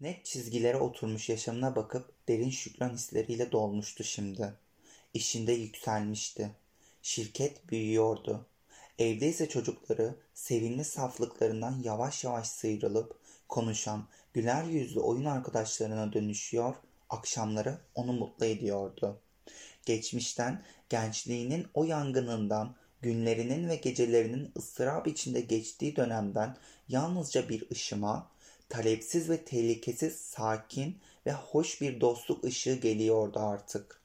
Net çizgilere oturmuş yaşamına bakıp derin şükran hisleriyle dolmuştu şimdi. İşinde yükselmişti. Şirket büyüyordu. Evde ise çocukları sevimli saflıklarından yavaş yavaş sıyrılıp konuşan, güler yüzlü oyun arkadaşlarına dönüşüyor, akşamları onu mutlu ediyordu. Geçmişten, gençliğinin o yangınından, günlerinin ve gecelerinin ıstırap içinde geçtiği dönemden yalnızca bir ışıma, talepsiz ve tehlikesiz, sakin ve hoş bir dostluk ışığı geliyordu artık.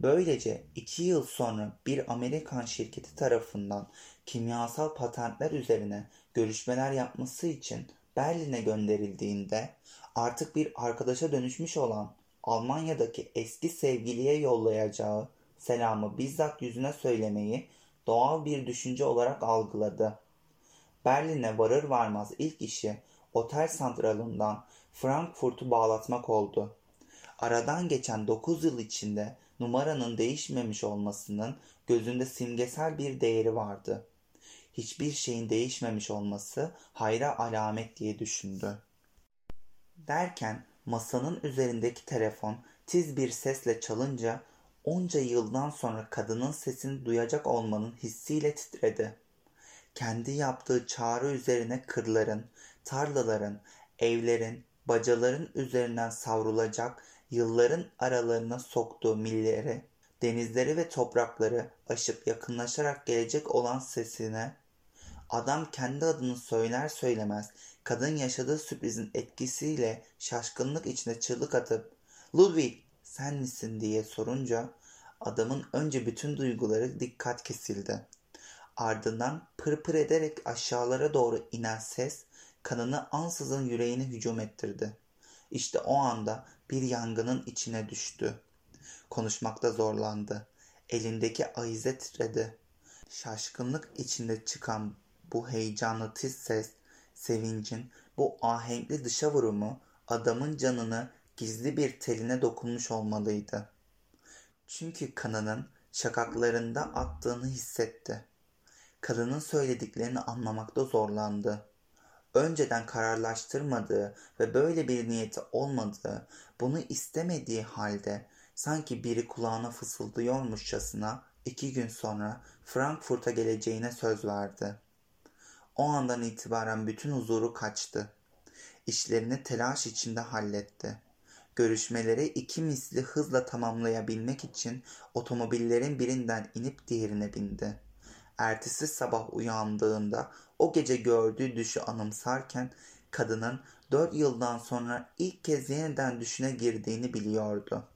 Böylece iki yıl sonra bir Amerikan şirketi tarafından kimyasal patentler üzerine görüşmeler yapması için Berlin'e gönderildiğinde artık bir arkadaşa dönüşmüş olan Almanya'daki eski sevgiliye yollayacağı selamı bizzat yüzüne söylemeyi doğal bir düşünce olarak algıladı. Berlin'e varır varmaz ilk işi otel santralından Frankfurt'u bağlatmak oldu. Aradan geçen 9 yıl içinde numaranın değişmemiş olmasının gözünde simgesel bir değeri vardı. Hiçbir şeyin değişmemiş olması hayra alamet diye düşündü. Derken masanın üzerindeki telefon tiz bir sesle çalınca onca yıldan sonra kadının sesini duyacak olmanın hissiyle titredi. Kendi yaptığı çağrı üzerine kırların, tarlaların, evlerin, bacaların üzerinden savrulacak yılların aralarına soktuğu milleri, denizleri ve toprakları aşıp yakınlaşarak gelecek olan sesine, adam kendi adını söyler söylemez kadın yaşadığı sürprizin etkisiyle şaşkınlık içinde çığlık atıp Ludwig sen misin diye sorunca adamın önce bütün duyguları dikkat kesildi. Ardından pırpır ederek aşağılara doğru inen ses kanını ansızın yüreğine hücum ettirdi. İşte o anda bir yangının içine düştü. Konuşmakta zorlandı. Elindeki ayize titredi. Şaşkınlık içinde çıkan bu heyecanlı tiz ses, sevincin bu ahenkli dışa vurumu adamın canını gizli bir teline dokunmuş olmalıydı. Çünkü kanının şakaklarında attığını hissetti. Kadının söylediklerini anlamakta zorlandı önceden kararlaştırmadığı ve böyle bir niyeti olmadığı, bunu istemediği halde sanki biri kulağına fısıldıyormuşçasına iki gün sonra Frankfurt'a geleceğine söz verdi. O andan itibaren bütün huzuru kaçtı. İşlerini telaş içinde halletti. Görüşmeleri iki misli hızla tamamlayabilmek için otomobillerin birinden inip diğerine bindi. Ertesi sabah uyandığında o gece gördüğü düşü anımsarken kadının dört yıldan sonra ilk kez yeniden düşüne girdiğini biliyordu.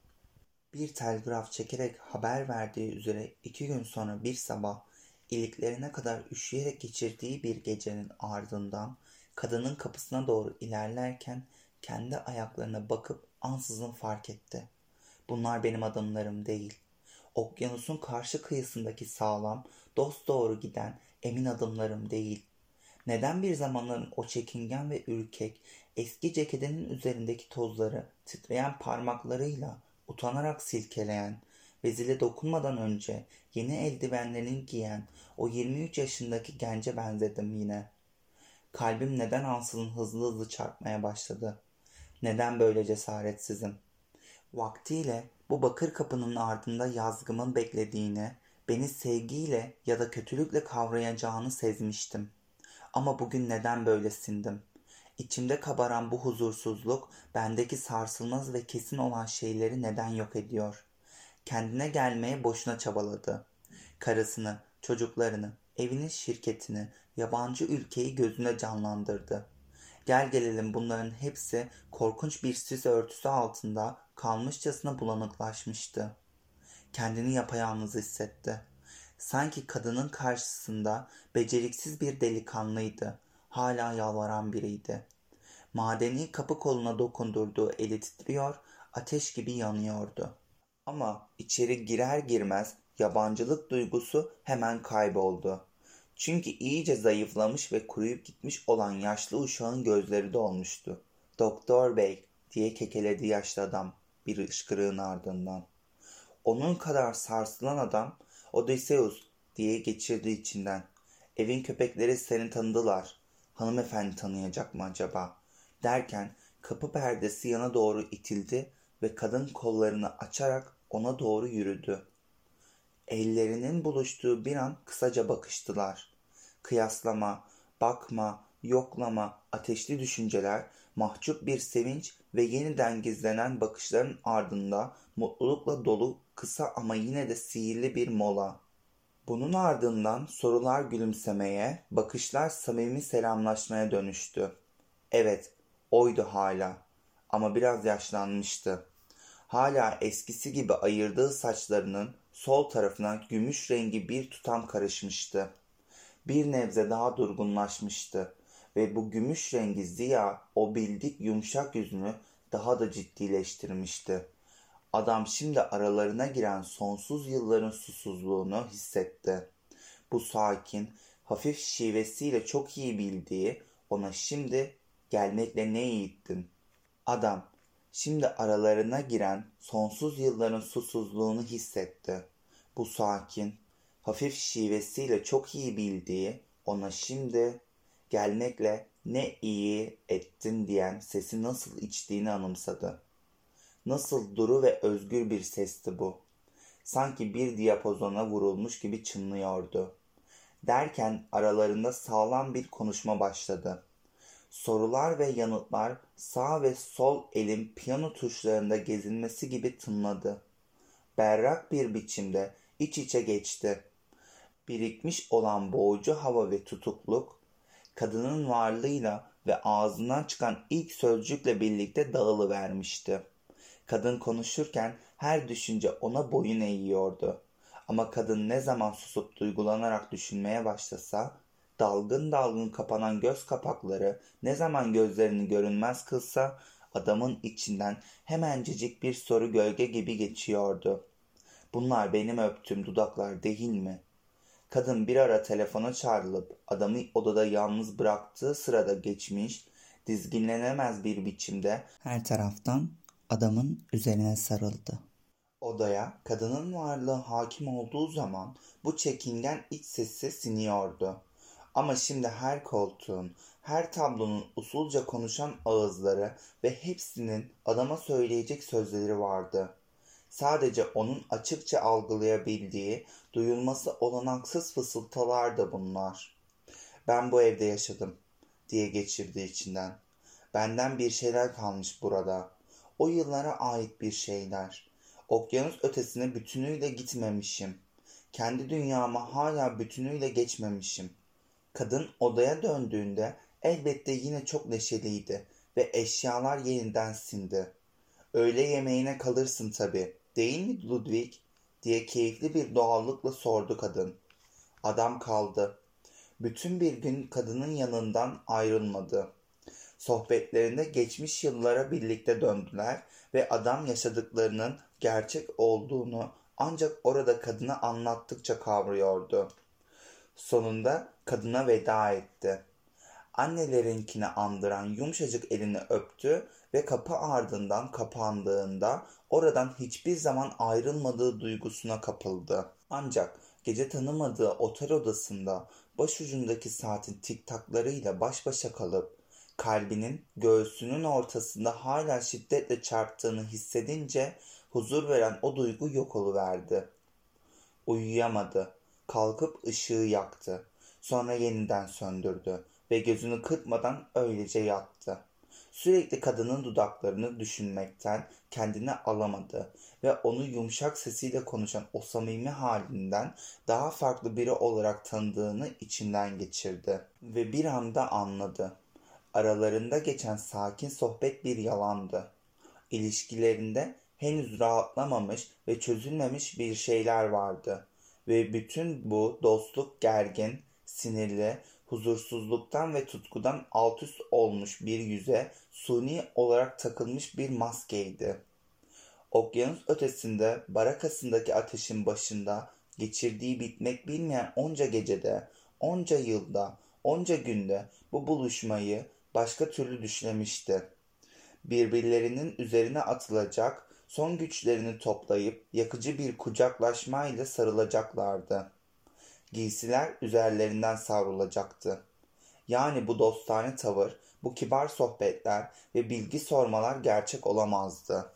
Bir telgraf çekerek haber verdiği üzere iki gün sonra bir sabah iliklerine kadar üşüyerek geçirdiği bir gecenin ardından kadının kapısına doğru ilerlerken kendi ayaklarına bakıp ansızın fark etti. Bunlar benim adımlarım değil. Okyanusun karşı kıyısındaki sağlam, dost doğru giden emin adımlarım değil. Neden bir zamanların o çekingen ve ürkek, eski ceketinin üzerindeki tozları titreyen parmaklarıyla utanarak silkeleyen ve zile dokunmadan önce yeni eldivenlerini giyen o 23 yaşındaki gence benzedim yine. Kalbim neden ansızın hızlı hızlı çarpmaya başladı? Neden böyle cesaretsizim? Vaktiyle bu bakır kapının ardında yazgımın beklediğini, beni sevgiyle ya da kötülükle kavrayacağını sezmiştim.'' Ama bugün neden böyle sindim? İçimde kabaran bu huzursuzluk bendeki sarsılmaz ve kesin olan şeyleri neden yok ediyor? Kendine gelmeye boşuna çabaladı. Karısını, çocuklarını, evinin şirketini, yabancı ülkeyi gözüne canlandırdı. Gel gelelim bunların hepsi korkunç bir sis örtüsü altında kalmışçasına bulanıklaşmıştı. Kendini yapayalnız hissetti. Sanki kadının karşısında beceriksiz bir delikanlıydı. Hala yalvaran biriydi. Madeni kapı koluna dokundurduğu eli titriyor, ateş gibi yanıyordu. Ama içeri girer girmez yabancılık duygusu hemen kayboldu. Çünkü iyice zayıflamış ve kuruyup gitmiş olan yaşlı uşağın gözleri dolmuştu. Doktor bey diye kekeledi yaşlı adam bir ışkırığın ardından. Onun kadar sarsılan adam Odysseus diye geçirdi içinden. Evin köpekleri seni tanıdılar. Hanımefendi tanıyacak mı acaba? Derken Kapı perdesi yana doğru itildi ve kadın kollarını açarak ona doğru yürüdü. Ellerinin buluştuğu bir an kısaca bakıştılar. Kıyaslama, bakma, yoklama, ateşli düşünceler, mahcup bir sevinç ve yeniden gizlenen bakışların ardında mutlulukla dolu kısa ama yine de sihirli bir mola. Bunun ardından sorular gülümsemeye, bakışlar samimi selamlaşmaya dönüştü. Evet, oydu hala ama biraz yaşlanmıştı. Hala eskisi gibi ayırdığı saçlarının sol tarafına gümüş rengi bir tutam karışmıştı. Bir nebze daha durgunlaşmıştı ve bu gümüş rengi ziya o bildik yumuşak yüzünü daha da ciddileştirmişti. Adam şimdi aralarına giren sonsuz yılların susuzluğunu hissetti. Bu sakin, hafif şivesiyle çok iyi bildiği ona şimdi gelmekle ne yiğittin. Adam şimdi aralarına giren sonsuz yılların susuzluğunu hissetti. Bu sakin, hafif şivesiyle çok iyi bildiği ona şimdi gelmekle ne iyi ettin diyen sesi nasıl içtiğini anımsadı. Nasıl duru ve özgür bir sesti bu. Sanki bir diyapozona vurulmuş gibi çınlıyordu. Derken aralarında sağlam bir konuşma başladı. Sorular ve yanıtlar sağ ve sol elin piyano tuşlarında gezinmesi gibi tınladı. Berrak bir biçimde iç içe geçti. Birikmiş olan boğucu hava ve tutukluk, kadının varlığıyla ve ağzından çıkan ilk sözcükle birlikte dağılıvermişti. Kadın konuşurken her düşünce ona boyun eğiyordu. Ama kadın ne zaman susup duygulanarak düşünmeye başlasa, dalgın dalgın kapanan göz kapakları ne zaman gözlerini görünmez kılsa, adamın içinden hemencecik bir soru gölge gibi geçiyordu. Bunlar benim öptüğüm dudaklar değil mi? Kadın bir ara telefona çağrılıp adamı odada yalnız bıraktığı sırada geçmiş, dizginlenemez bir biçimde her taraftan adamın üzerine sarıldı. Odaya kadının varlığı hakim olduğu zaman bu çekingen iç sesi siniyordu. Ama şimdi her koltuğun, her tablonun usulca konuşan ağızları ve hepsinin adama söyleyecek sözleri vardı. Sadece onun açıkça algılayabildiği, duyulması olanaksız fısıltılar da bunlar. Ben bu evde yaşadım diye geçirdi içinden. Benden bir şeyler kalmış burada. O yıllara ait bir şeyler. Okyanus ötesine bütünüyle gitmemişim. Kendi dünyama hala bütünüyle geçmemişim. Kadın odaya döndüğünde elbette yine çok neşeliydi ve eşyalar yeniden sindi. Öğle yemeğine kalırsın tabii, değil mi Ludwig? diye keyifli bir doğallıkla sordu kadın. Adam kaldı. Bütün bir gün kadının yanından ayrılmadı. Sohbetlerinde geçmiş yıllara birlikte döndüler ve adam yaşadıklarının gerçek olduğunu ancak orada kadına anlattıkça kavruyordu. Sonunda kadına veda etti. Annelerinkini andıran yumuşacık elini öptü ve kapı ardından kapandığında oradan hiçbir zaman ayrılmadığı duygusuna kapıldı. Ancak gece tanımadığı otel odasında başucundaki saatin tiktaklarıyla baş başa kalıp kalbinin göğsünün ortasında hala şiddetle çarptığını hissedince huzur veren o duygu yok oluverdi. Uyuyamadı. Kalkıp ışığı yaktı. Sonra yeniden söndürdü ve gözünü kırpmadan öylece yattı. Sürekli kadının dudaklarını düşünmekten kendini alamadı ve onu yumuşak sesiyle konuşan o samimi halinden daha farklı biri olarak tanıdığını içinden geçirdi ve bir anda anladı. Aralarında geçen sakin sohbet bir yalandı. İlişkilerinde henüz rahatlamamış ve çözülmemiş bir şeyler vardı ve bütün bu dostluk gergin, sinirli, huzursuzluktan ve tutkudan alt üst olmuş bir yüze suni olarak takılmış bir maskeydi. Okyanus ötesinde barakasındaki ateşin başında geçirdiği bitmek bilmeyen onca gecede, onca yılda, onca günde bu buluşmayı başka türlü düşlemişti. Birbirlerinin üzerine atılacak, son güçlerini toplayıp yakıcı bir kucaklaşmayla sarılacaklardı. Giysiler üzerlerinden savrulacaktı. Yani bu dostane tavır bu kibar sohbetler ve bilgi sormalar gerçek olamazdı.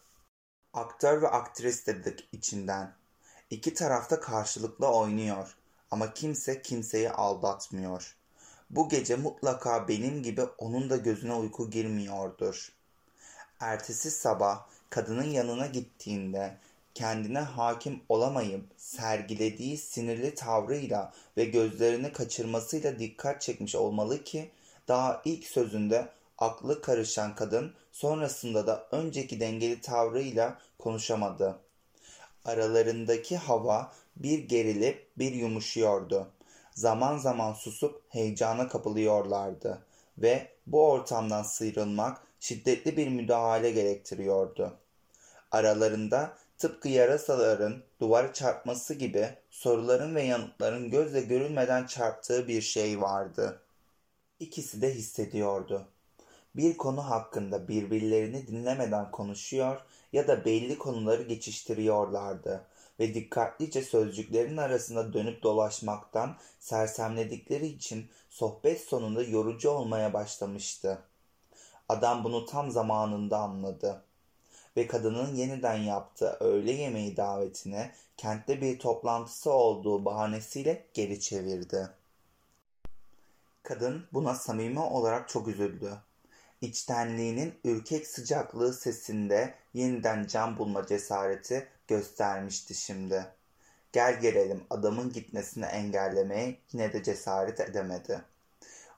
Aktör ve aktris dedik içinden. İki tarafta karşılıklı oynuyor ama kimse kimseyi aldatmıyor. Bu gece mutlaka benim gibi onun da gözüne uyku girmiyordur. Ertesi sabah kadının yanına gittiğinde kendine hakim olamayıp sergilediği sinirli tavrıyla ve gözlerini kaçırmasıyla dikkat çekmiş olmalı ki daha ilk sözünde aklı karışan kadın sonrasında da önceki dengeli tavrıyla konuşamadı. Aralarındaki hava bir gerilip bir yumuşuyordu. Zaman zaman susup heyecana kapılıyorlardı ve bu ortamdan sıyrılmak şiddetli bir müdahale gerektiriyordu. Aralarında tıpkı yarasaların duvara çarpması gibi soruların ve yanıtların gözle görülmeden çarptığı bir şey vardı. İkisi de hissediyordu. Bir konu hakkında birbirlerini dinlemeden konuşuyor ya da belli konuları geçiştiriyorlardı ve dikkatlice sözcüklerin arasında dönüp dolaşmaktan sersemledikleri için sohbet sonunda yorucu olmaya başlamıştı. Adam bunu tam zamanında anladı ve kadının yeniden yaptığı öğle yemeği davetine kentte bir toplantısı olduğu bahanesiyle geri çevirdi. Kadın buna samimi olarak çok üzüldü. İçtenliğinin ürkek sıcaklığı sesinde yeniden can bulma cesareti göstermişti şimdi. Gel gelelim adamın gitmesini engellemeye yine de cesaret edemedi.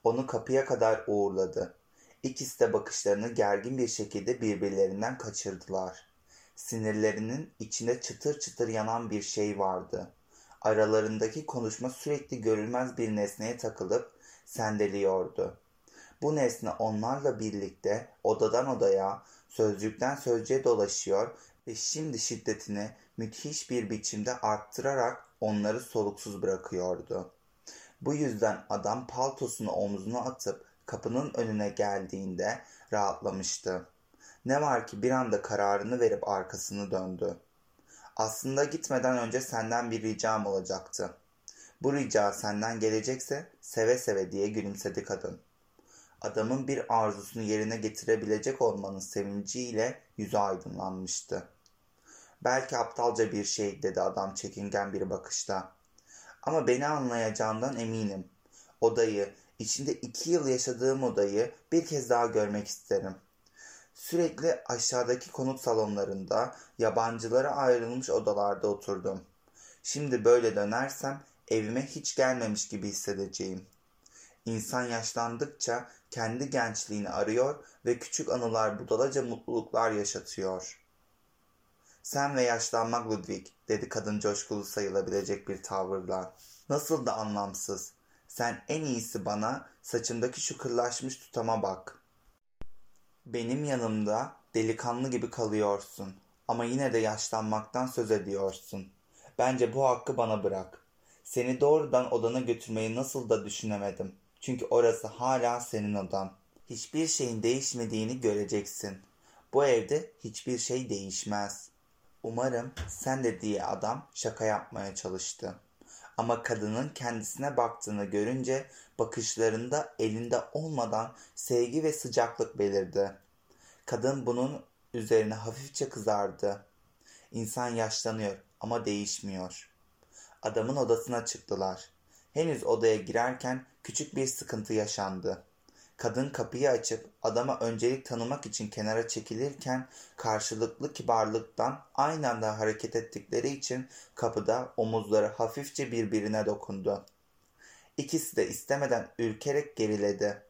Onu kapıya kadar uğurladı. İkisi de bakışlarını gergin bir şekilde birbirlerinden kaçırdılar. Sinirlerinin içinde çıtır çıtır yanan bir şey vardı. Aralarındaki konuşma sürekli görülmez bir nesneye takılıp sendeliyordu. Bu nesne onlarla birlikte odadan odaya, sözcükten sözcüğe dolaşıyor ve şimdi şiddetini müthiş bir biçimde arttırarak onları soluksuz bırakıyordu. Bu yüzden adam paltosunu omzuna atıp kapının önüne geldiğinde rahatlamıştı. Ne var ki bir anda kararını verip arkasını döndü. Aslında gitmeden önce senden bir ricam olacaktı. Bu rica senden gelecekse seve seve diye gülümsedi kadın. Adamın bir arzusunu yerine getirebilecek olmanın sevinciyle yüzü aydınlanmıştı. Belki aptalca bir şey dedi adam çekingen bir bakışta. Ama beni anlayacağından eminim. Odayı, içinde iki yıl yaşadığım odayı bir kez daha görmek isterim. Sürekli aşağıdaki konut salonlarında, yabancılara ayrılmış odalarda oturdum. Şimdi böyle dönersem evime hiç gelmemiş gibi hissedeceğim. İnsan yaşlandıkça kendi gençliğini arıyor ve küçük anılar budalaca mutluluklar yaşatıyor. Sen ve yaşlanmak Ludwig, dedi kadın coşkulu sayılabilecek bir tavırla. Nasıl da anlamsız. Sen en iyisi bana saçımdaki şu kırlaşmış tutama bak. Benim yanımda delikanlı gibi kalıyorsun ama yine de yaşlanmaktan söz ediyorsun. Bence bu hakkı bana bırak. Seni doğrudan odana götürmeyi nasıl da düşünemedim. Çünkü orası hala senin odan. Hiçbir şeyin değişmediğini göreceksin. Bu evde hiçbir şey değişmez. Umarım sen de diye adam şaka yapmaya çalıştı. Ama kadının kendisine baktığını görünce bakışlarında elinde olmadan sevgi ve sıcaklık belirdi. Kadın bunun üzerine hafifçe kızardı. İnsan yaşlanıyor ama değişmiyor. Adamın odasına çıktılar. Henüz odaya girerken küçük bir sıkıntı yaşandı. Kadın kapıyı açıp adama öncelik tanımak için kenara çekilirken karşılıklı kibarlıktan aynı anda hareket ettikleri için kapıda omuzları hafifçe birbirine dokundu. İkisi de istemeden ürkerek geriledi.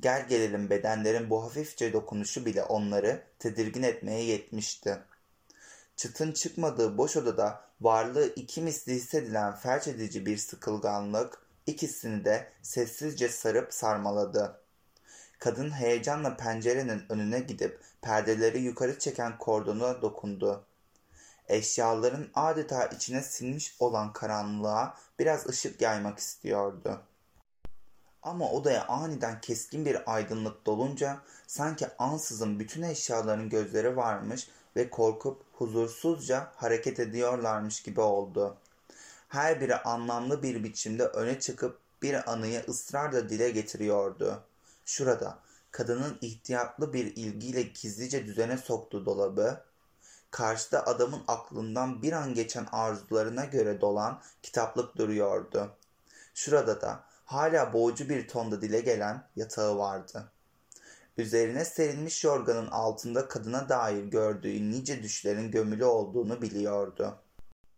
Gel gelelim bedenlerin bu hafifçe dokunuşu bile onları tedirgin etmeye yetmişti. Çıtın çıkmadığı boş odada varlığı iki misli hissedilen felç edici bir sıkılganlık ikisini de sessizce sarıp sarmaladı. Kadın heyecanla pencerenin önüne gidip perdeleri yukarı çeken kordona dokundu. Eşyaların adeta içine sinmiş olan karanlığa biraz ışık yaymak istiyordu. Ama odaya aniden keskin bir aydınlık dolunca sanki ansızın bütün eşyaların gözleri varmış ve korkup huzursuzca hareket ediyorlarmış gibi oldu. Her biri anlamlı bir biçimde öne çıkıp bir anıyı ısrarla dile getiriyordu. Şurada, kadının ihtiyatlı bir ilgiyle gizlice düzene soktuğu dolabı, karşıda adamın aklından bir an geçen arzularına göre dolan kitaplık duruyordu. Şurada da hala boğucu bir tonda dile gelen yatağı vardı. Üzerine serilmiş yorganın altında kadına dair gördüğü nice düşlerin gömülü olduğunu biliyordu.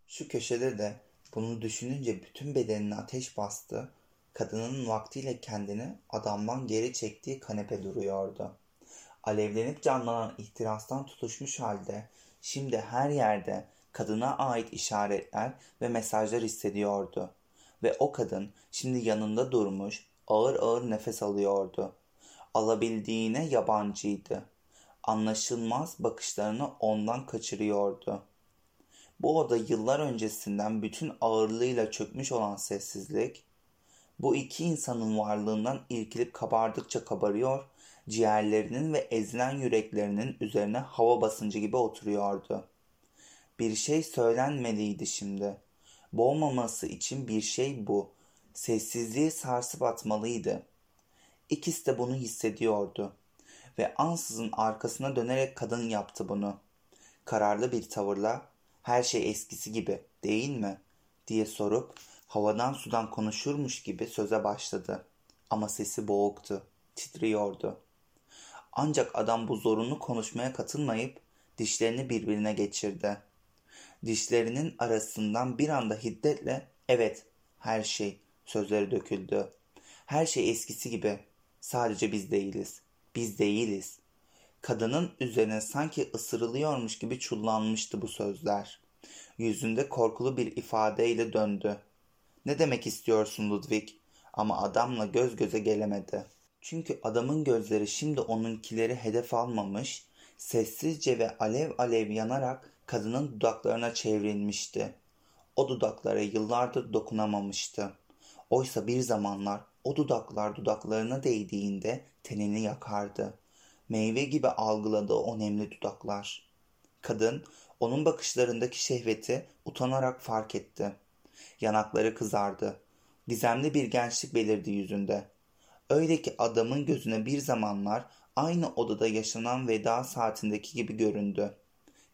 Şu köşede de bunu düşününce bütün bedenine ateş bastı. Kadının vaktiyle kendini adamdan geri çektiği kanepe duruyordu. Alevlenip canlanan ihtirastan tutuşmuş halde şimdi her yerde kadına ait işaretler ve mesajlar hissediyordu. Ve o kadın şimdi yanında durmuş ağır ağır nefes alıyordu. Alabildiğine yabancıydı. Anlaşılmaz bakışlarını ondan kaçırıyordu. Bu oda yıllar öncesinden bütün ağırlığıyla çökmüş olan sessizlik, bu iki insanın varlığından irkilip kabardıkça kabarıyor, ciğerlerinin ve ezilen yüreklerinin üzerine hava basıncı gibi oturuyordu. Bir şey söylenmeliydi şimdi. Boğmaması için bir şey bu. Sessizliği sarsıp atmalıydı. İkisi de bunu hissediyordu. Ve ansızın arkasına dönerek kadın yaptı bunu. Kararlı bir tavırla her şey eskisi gibi değil mi? diye sorup havadan sudan konuşurmuş gibi söze başladı. Ama sesi boğuktu, titriyordu. Ancak adam bu zorunlu konuşmaya katılmayıp dişlerini birbirine geçirdi. Dişlerinin arasından bir anda hiddetle evet her şey sözleri döküldü. Her şey eskisi gibi. Sadece biz değiliz. Biz değiliz. Kadının üzerine sanki ısırılıyormuş gibi çullanmıştı bu sözler. Yüzünde korkulu bir ifadeyle döndü. Ne demek istiyorsun Ludwig? Ama adamla göz göze gelemedi. Çünkü adamın gözleri şimdi onunkileri hedef almamış, sessizce ve alev alev yanarak kadının dudaklarına çevrilmişti. O dudaklara yıllardır dokunamamıştı. Oysa bir zamanlar o dudaklar dudaklarına değdiğinde tenini yakardı. Meyve gibi algıladı o nemli dudaklar. Kadın onun bakışlarındaki şehveti utanarak fark etti. Yanakları kızardı. Gizemli bir gençlik belirdi yüzünde. Öyle ki adamın gözüne bir zamanlar aynı odada yaşanan veda saatindeki gibi göründü.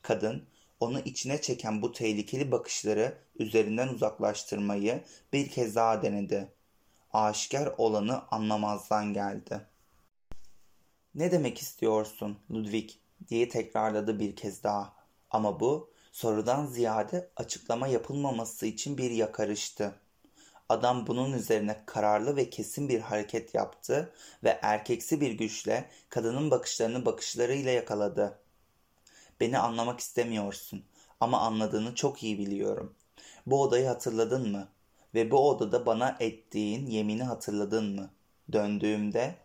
Kadın onu içine çeken bu tehlikeli bakışları üzerinden uzaklaştırmayı bir kez daha denedi. Aşikar olanı anlamazdan geldi. Ne demek istiyorsun Ludwig diye tekrarladı bir kez daha. Ama bu sorudan ziyade açıklama yapılmaması için bir yakarıştı. Adam bunun üzerine kararlı ve kesin bir hareket yaptı ve erkeksi bir güçle kadının bakışlarını bakışlarıyla yakaladı. Beni anlamak istemiyorsun ama anladığını çok iyi biliyorum. Bu odayı hatırladın mı? Ve bu odada bana ettiğin yemini hatırladın mı? Döndüğümde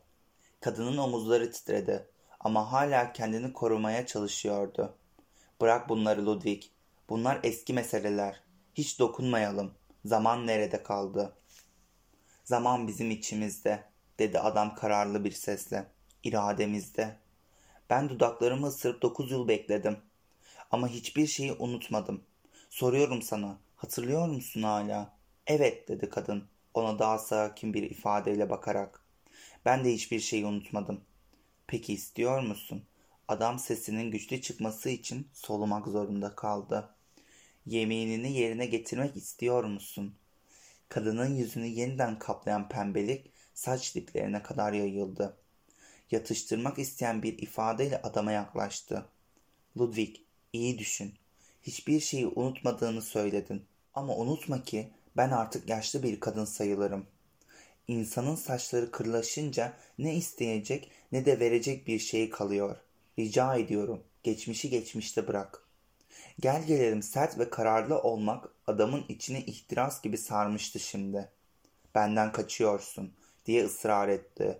kadının omuzları titredi ama hala kendini korumaya çalışıyordu. Bırak bunları Ludwig. Bunlar eski meseleler. Hiç dokunmayalım. Zaman nerede kaldı? Zaman bizim içimizde, dedi adam kararlı bir sesle. İrademizde. Ben dudaklarımı ısırıp dokuz yıl bekledim. Ama hiçbir şeyi unutmadım. Soruyorum sana, hatırlıyor musun hala? Evet, dedi kadın, ona daha sakin bir ifadeyle bakarak. Ben de hiçbir şeyi unutmadım. Peki istiyor musun? Adam sesinin güçlü çıkması için solumak zorunda kaldı. Yeminini yerine getirmek istiyor musun? Kadının yüzünü yeniden kaplayan pembelik saç diplerine kadar yayıldı. Yatıştırmak isteyen bir ifadeyle adama yaklaştı. Ludwig, iyi düşün. Hiçbir şeyi unutmadığını söyledin. Ama unutma ki ben artık yaşlı bir kadın sayılırım. İnsanın saçları kırlaşınca ne isteyecek ne de verecek bir şey kalıyor. Rica ediyorum, geçmişi geçmişte bırak. Gel gelelim sert ve kararlı olmak adamın içine ihtiras gibi sarmıştı şimdi. Benden kaçıyorsun diye ısrar etti.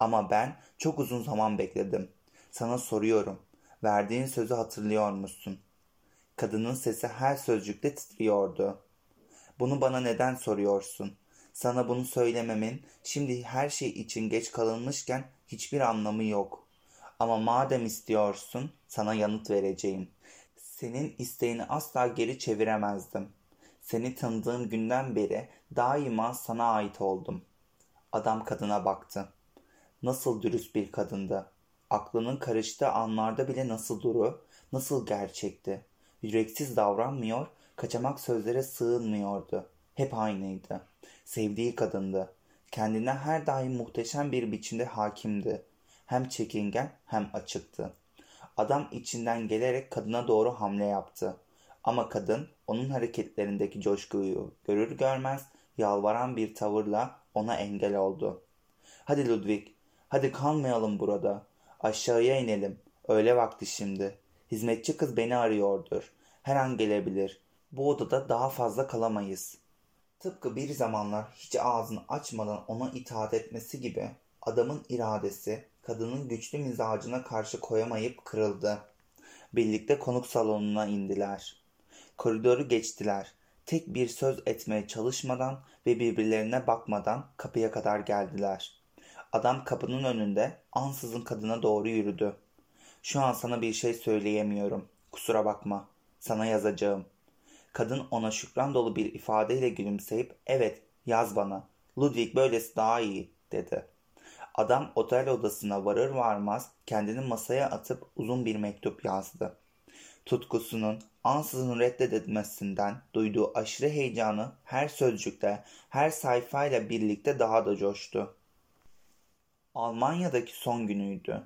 Ama ben çok uzun zaman bekledim. Sana soruyorum. Verdiğin sözü hatırlıyor musun? Kadının sesi her sözcükte titriyordu. Bunu bana neden soruyorsun? Sana bunu söylememin şimdi her şey için geç kalınmışken hiçbir anlamı yok. Ama madem istiyorsun sana yanıt vereceğim. Senin isteğini asla geri çeviremezdim. Seni tanıdığım günden beri daima sana ait oldum. Adam kadına baktı. Nasıl dürüst bir kadındı. Aklının karıştığı anlarda bile nasıl duru, nasıl gerçekti. Yüreksiz davranmıyor, kaçamak sözlere sığınmıyordu. Hep aynıydı. Sevdiği kadındı. Kendine her daim muhteşem bir biçimde hakimdi. Hem çekingen hem açıktı. Adam içinden gelerek kadına doğru hamle yaptı. Ama kadın onun hareketlerindeki coşkuyu görür görmez yalvaran bir tavırla ona engel oldu. Hadi Ludwig, hadi kalmayalım burada. Aşağıya inelim. Öyle vakti şimdi. Hizmetçi kız beni arıyordur. Her an gelebilir. Bu odada daha fazla kalamayız. Tıpkı bir zamanlar hiç ağzını açmadan ona itaat etmesi gibi adamın iradesi kadının güçlü mizacına karşı koyamayıp kırıldı. Birlikte konuk salonuna indiler. Koridoru geçtiler. Tek bir söz etmeye çalışmadan ve birbirlerine bakmadan kapıya kadar geldiler. Adam kapının önünde ansızın kadına doğru yürüdü. Şu an sana bir şey söyleyemiyorum. Kusura bakma. Sana yazacağım. Kadın ona şükran dolu bir ifadeyle gülümseyip evet yaz bana. Ludwig böylesi daha iyi dedi. Adam otel odasına varır varmaz kendini masaya atıp uzun bir mektup yazdı. Tutkusunun ansızın reddedilmesinden duyduğu aşırı heyecanı her sözcükte, her sayfayla birlikte daha da coştu. Almanya'daki son günüydü.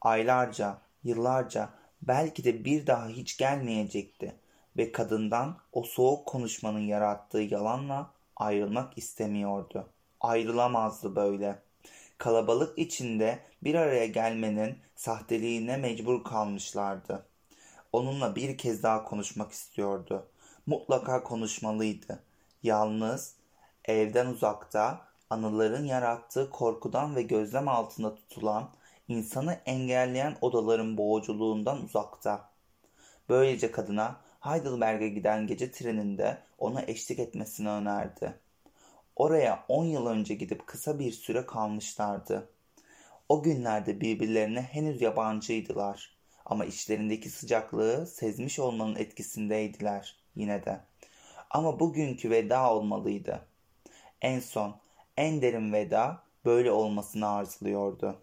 Aylarca, yıllarca belki de bir daha hiç gelmeyecekti ve kadından o soğuk konuşmanın yarattığı yalanla ayrılmak istemiyordu. Ayrılamazdı böyle. Kalabalık içinde bir araya gelmenin sahteliğine mecbur kalmışlardı. Onunla bir kez daha konuşmak istiyordu. Mutlaka konuşmalıydı. Yalnız, evden uzakta, anıların yarattığı korkudan ve gözlem altında tutulan, insanı engelleyen odaların boğuculuğundan uzakta. Böylece kadına Heidelberg'e giden gece treninde ona eşlik etmesini önerdi. Oraya on yıl önce gidip kısa bir süre kalmışlardı. O günlerde birbirlerine henüz yabancıydılar. Ama içlerindeki sıcaklığı sezmiş olmanın etkisindeydiler yine de. Ama bugünkü veda olmalıydı. En son, en derin veda böyle olmasını arzuluyordu.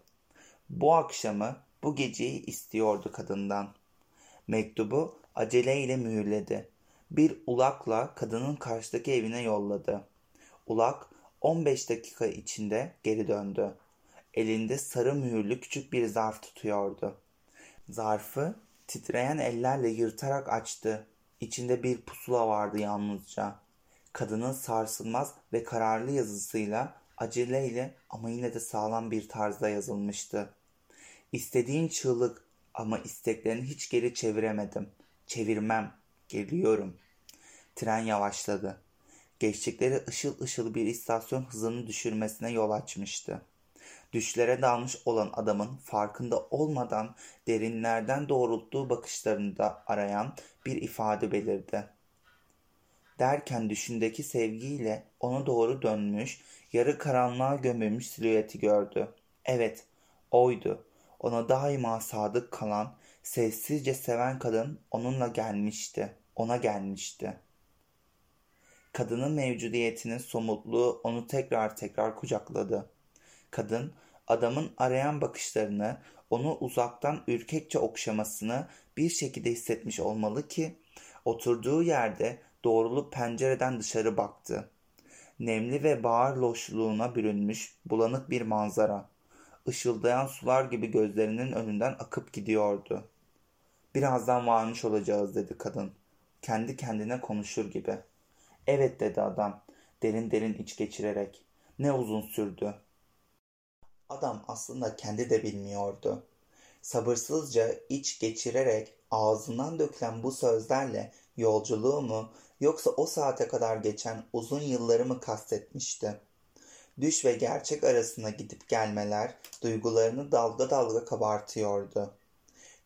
Bu akşamı, bu geceyi istiyordu kadından. Mektubu aceleyle mühürledi. Bir ulakla kadının karşıdaki evine yolladı. Ulak 15 dakika içinde geri döndü. Elinde sarı mühürlü küçük bir zarf tutuyordu. Zarfı titreyen ellerle yırtarak açtı. İçinde bir pusula vardı yalnızca. Kadının sarsılmaz ve kararlı yazısıyla aceleyle ama yine de sağlam bir tarzda yazılmıştı. İstediğin çığlık ama isteklerini hiç geri çeviremedim. Çevirmem. Geliyorum. Tren yavaşladı. Geçtikleri ışıl ışıl bir istasyon hızını düşürmesine yol açmıştı. Düşlere dalmış olan adamın farkında olmadan derinlerden doğrulttuğu bakışlarında arayan bir ifade belirdi. Derken düşündeki sevgiyle ona doğru dönmüş, yarı karanlığa gömülmüş silüeti gördü. Evet, oydu. Ona daima sadık kalan, sessizce seven kadın onunla gelmişti. Ona gelmişti. Kadının mevcudiyetinin somutluğu onu tekrar tekrar kucakladı. Kadın adamın arayan bakışlarını, onu uzaktan ürkekçe okşamasını bir şekilde hissetmiş olmalı ki oturduğu yerde doğrulup pencereden dışarı baktı. Nemli ve bağır loşluğuna bürünmüş bulanık bir manzara. Işıldayan sular gibi gözlerinin önünden akıp gidiyordu. Birazdan varmış olacağız dedi kadın. Kendi kendine konuşur gibi. Evet dedi adam derin derin iç geçirerek. Ne uzun sürdü. Adam aslında kendi de bilmiyordu. Sabırsızca iç geçirerek ağzından dökülen bu sözlerle yolculuğu mu yoksa o saate kadar geçen uzun yılları mı kastetmişti? Düş ve gerçek arasına gidip gelmeler duygularını dalga dalga kabartıyordu.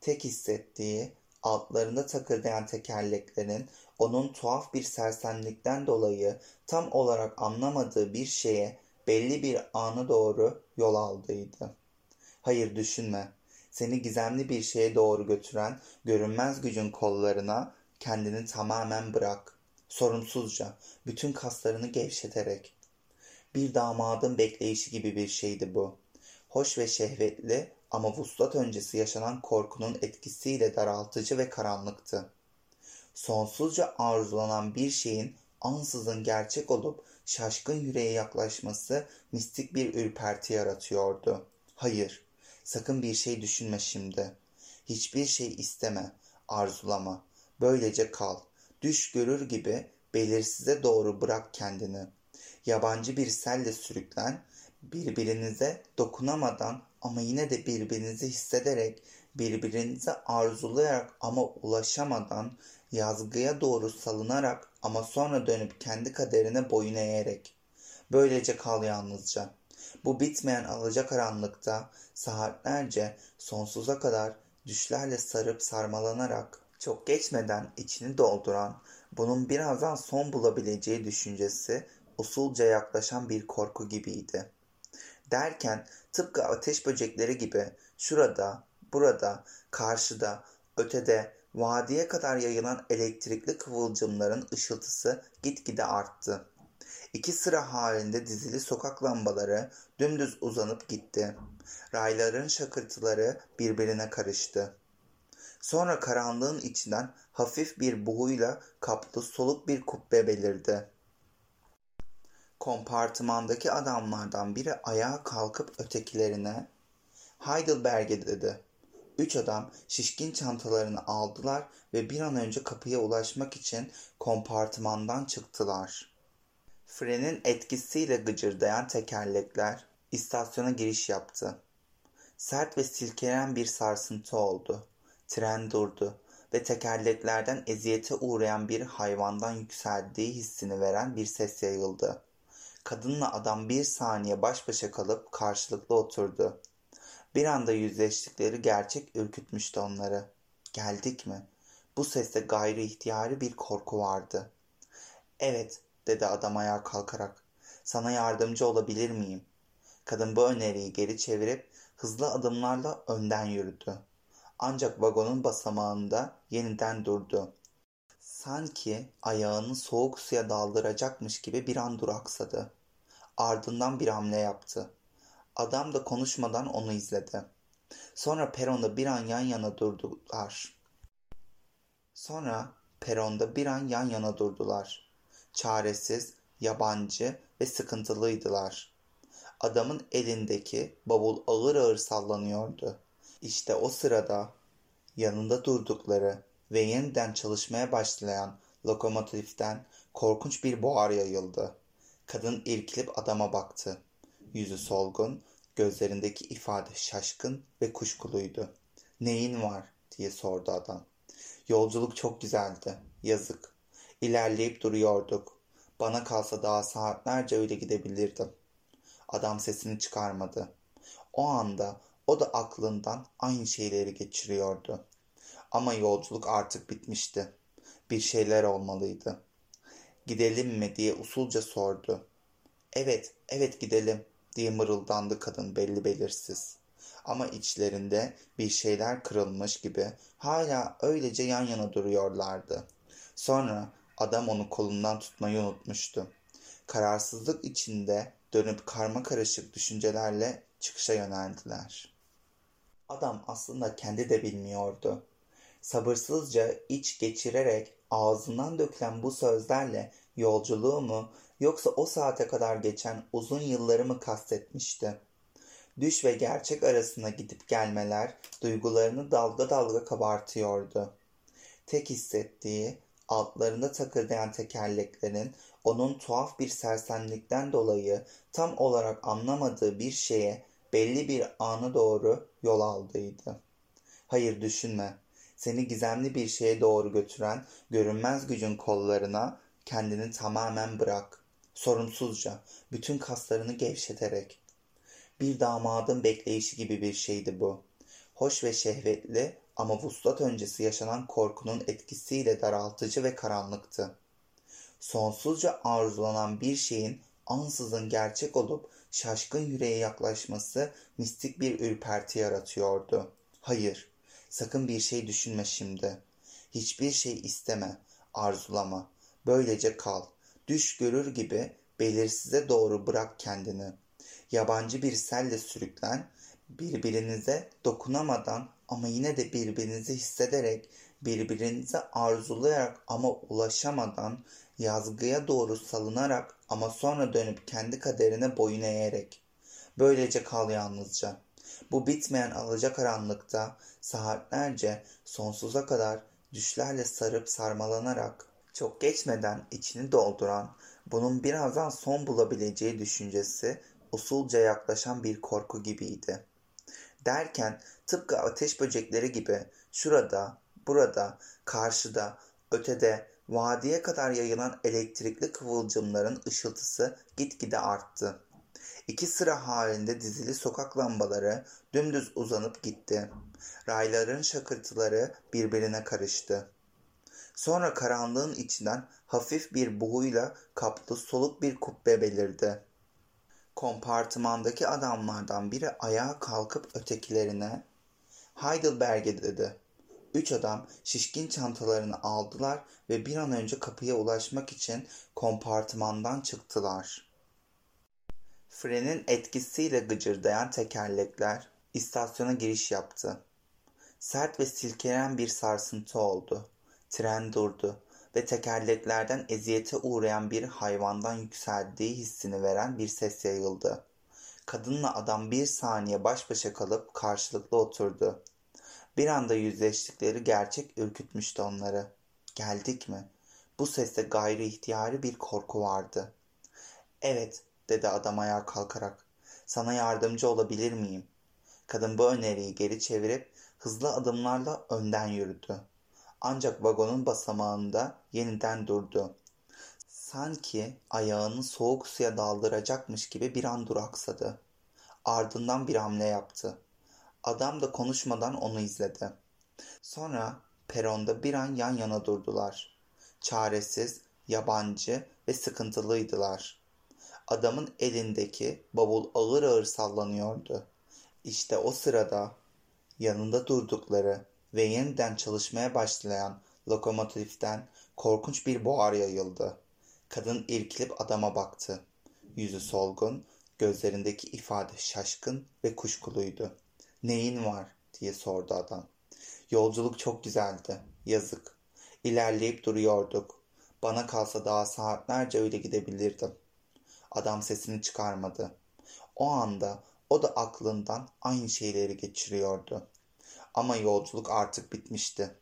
Tek hissettiği altlarında takırdayan tekerleklerin onun tuhaf bir sersemlikten dolayı tam olarak anlamadığı bir şeye belli bir ana doğru yol aldıydı. Hayır düşünme. Seni gizemli bir şeye doğru götüren görünmez gücün kollarına kendini tamamen bırak. Sorumsuzca, bütün kaslarını gevşeterek. Bir damadın bekleyişi gibi bir şeydi bu. Hoş ve şehvetli ama vuslat öncesi yaşanan korkunun etkisiyle daraltıcı ve karanlıktı. Sonsuzca arzulanan bir şeyin ansızın gerçek olup şaşkın yüreğe yaklaşması mistik bir ürperti yaratıyordu. Hayır, sakın bir şey düşünme şimdi. Hiçbir şey isteme, arzulama. Böylece kal. Düş görür gibi belirsize doğru bırak kendini. Yabancı bir selle sürüklen, birbirinize dokunamadan ama yine de birbirinizi hissederek, birbirinize arzulayarak ama ulaşamadan, yazgıya doğru salınarak ama sonra dönüp kendi kaderine boyun eğerek. Böylece kal yalnızca. Bu bitmeyen alacakaranlıkta saatlerce sonsuza kadar düşlerle sarıp sarmalanarak çok geçmeden içini dolduran, bunun birazdan son bulabileceği düşüncesi usulca yaklaşan bir korku gibiydi. Derken tıpkı ateş böcekleri gibi şurada, burada, karşıda, ötede, vadiye kadar yayılan elektrikli kıvılcımların ışıltısı gitgide arttı. İki sıra halinde dizili sokak lambaları dümdüz uzanıp gitti. Rayların şakırtıları birbirine karıştı. Sonra karanlığın içinden hafif bir buğuyla kaplı soluk bir kubbe belirdi. Kompartımandaki adamlardan biri ayağa kalkıp ötekilerine Heidelberg'e dedi. Üç adam şişkin çantalarını aldılar ve bir an önce kapıya ulaşmak için kompartımandan çıktılar. Frenin etkisiyle gıcırdayan tekerlekler istasyona giriş yaptı. Sert ve silkelen bir sarsıntı oldu. Tren durdu ve tekerleklerden eziyete uğrayan bir hayvandan yükseldiği hissini veren bir ses yayıldı. Kadınla adam bir saniye baş başa kalıp karşılıklı oturdu. Bir anda yüzleştikleri gerçek ürkütmüştü onları. Geldik mi? Bu seste gayri ihtiyari bir korku vardı. Evet, dedi adam ayağa kalkarak. Sana yardımcı olabilir miyim? Kadın bu öneriyi geri çevirip hızlı adımlarla önden yürüdü. Ancak vagonun basamağında yeniden durdu. Sanki ayağını soğuk suya daldıracakmış gibi bir an duraksadı. Ardından bir hamle yaptı. Adam da konuşmadan onu izledi. Sonra peronda bir an yan yana durdular. Sonra peronda bir an yan yana durdular. Çaresiz, yabancı ve sıkıntılıydılar. Adamın elindeki bavul ağır ağır sallanıyordu. İşte o sırada yanında durdukları ve yeniden çalışmaya başlayan lokomotiften korkunç bir buhar yayıldı. Kadın irkilip adama baktı. Yüzü solgun, gözlerindeki ifade şaşkın ve kuşkuluydu. Neyin var diye sordu adam. Yolculuk çok güzeldi. Yazık. İlerleyip duruyorduk. Bana kalsa daha saatlerce öyle gidebilirdim. Adam sesini çıkarmadı. O anda o da aklından aynı şeyleri geçiriyordu. Ama yolculuk artık bitmişti. Bir şeyler olmalıydı. Gidelim mi diye usulca sordu. Evet, evet gidelim diye mırıldandı kadın belli belirsiz. Ama içlerinde bir şeyler kırılmış gibi hala öylece yan yana duruyorlardı. Sonra adam onu kolundan tutmayı unutmuştu. Kararsızlık içinde dönüp karma karışık düşüncelerle çıkışa yöneldiler. Adam aslında kendi de bilmiyordu. Sabırsızca iç geçirerek ağzından dökülen bu sözlerle yolculuğu mu yoksa o saate kadar geçen uzun yılları mı kastetmişti? Düş ve gerçek arasında gidip gelmeler duygularını dalga dalga kabartıyordu. Tek hissettiği altlarında takırdayan tekerleklerin onun tuhaf bir sersemlikten dolayı tam olarak anlamadığı bir şeye belli bir ana doğru yol aldıydı. Hayır düşünme. Seni gizemli bir şeye doğru götüren görünmez gücün kollarına kendini tamamen bırak. Sorumsuzca, bütün kaslarını gevşeterek. Bir damadın bekleyişi gibi bir şeydi bu. Hoş ve şehvetli ama vuslat öncesi yaşanan korkunun etkisiyle daraltıcı ve karanlıktı. Sonsuzca arzulanan bir şeyin ansızın gerçek olup şaşkın yüreğe yaklaşması mistik bir ürperti yaratıyordu. Hayır, sakın bir şey düşünme şimdi. Hiçbir şey isteme, arzulama. Böylece kal. Düş görür gibi belirsize doğru bırak kendini. Yabancı bir selle sürüklen, Birbirinize dokunamadan ama yine de birbirinizi hissederek, birbirinize arzulayarak ama ulaşamadan, yazgıya doğru salınarak ama sonra dönüp kendi kaderine boyun eğerek. Böylece kal yalnızca. Bu bitmeyen alacakaranlıkta saatlerce sonsuza kadar düşlerle sarıp sarmalanarak çok geçmeden içini dolduran, bunun birazdan son bulabileceği düşüncesi usulca yaklaşan bir korku gibiydi. Derken tıpkı ateş böcekleri gibi şurada, burada, karşıda, ötede, vadiye kadar yayılan elektrikli kıvılcımların ışıltısı gitgide arttı. İki sıra halinde dizili sokak lambaları dümdüz uzanıp gitti. Rayların şakırtıları birbirine karıştı. Sonra karanlığın içinden hafif bir buğuyla kaplı soluk bir kubbe belirdi. Kompartımandaki adamlardan biri ayağa kalkıp ötekilerine Heidelberg'e dedi. Üç adam şişkin çantalarını aldılar ve bir an önce kapıya ulaşmak için kompartımandan çıktılar. Frenin etkisiyle gıcırdayan tekerlekler istasyona giriş yaptı. Sert ve silkelen bir sarsıntı oldu. Tren durdu ve tekerleklerden eziyete uğrayan bir hayvandan yükseldiği hissini veren bir ses yayıldı. Kadınla adam bir saniye baş başa kalıp karşılıklı oturdu. Bir anda yüzleştikleri gerçek ürkütmüştü onları. Geldik mi? Bu seste gayri ihtiyari bir korku vardı. Evet, dedi adam ayağa kalkarak. Sana yardımcı olabilir miyim? Kadın bu öneriyi geri çevirip hızlı adımlarla önden yürüdü. Ancak vagonun basamağında yeniden durdu. Sanki ayağını soğuk suya daldıracakmış gibi bir an duraksadı. Ardından bir hamle yaptı. Adam da konuşmadan onu izledi. Sonra peronda bir an yan yana durdular. Çaresiz, yabancı ve sıkıntılıydılar. Adamın elindeki bavul ağır ağır sallanıyordu. İşte o sırada yanında durdukları ve yeniden çalışmaya başlayan lokomotiften korkunç bir buhar yayıldı. Kadın irkilip adama baktı. Yüzü solgun, gözlerindeki ifade şaşkın ve kuşkuluydu. Neyin var diye sordu adam. Yolculuk çok güzeldi. Yazık. İlerleyip duruyorduk. Bana kalsa daha saatlerce öyle gidebilirdim. Adam sesini çıkarmadı. O anda o da aklından aynı şeyleri geçiriyordu. Ama yolculuk artık bitmişti.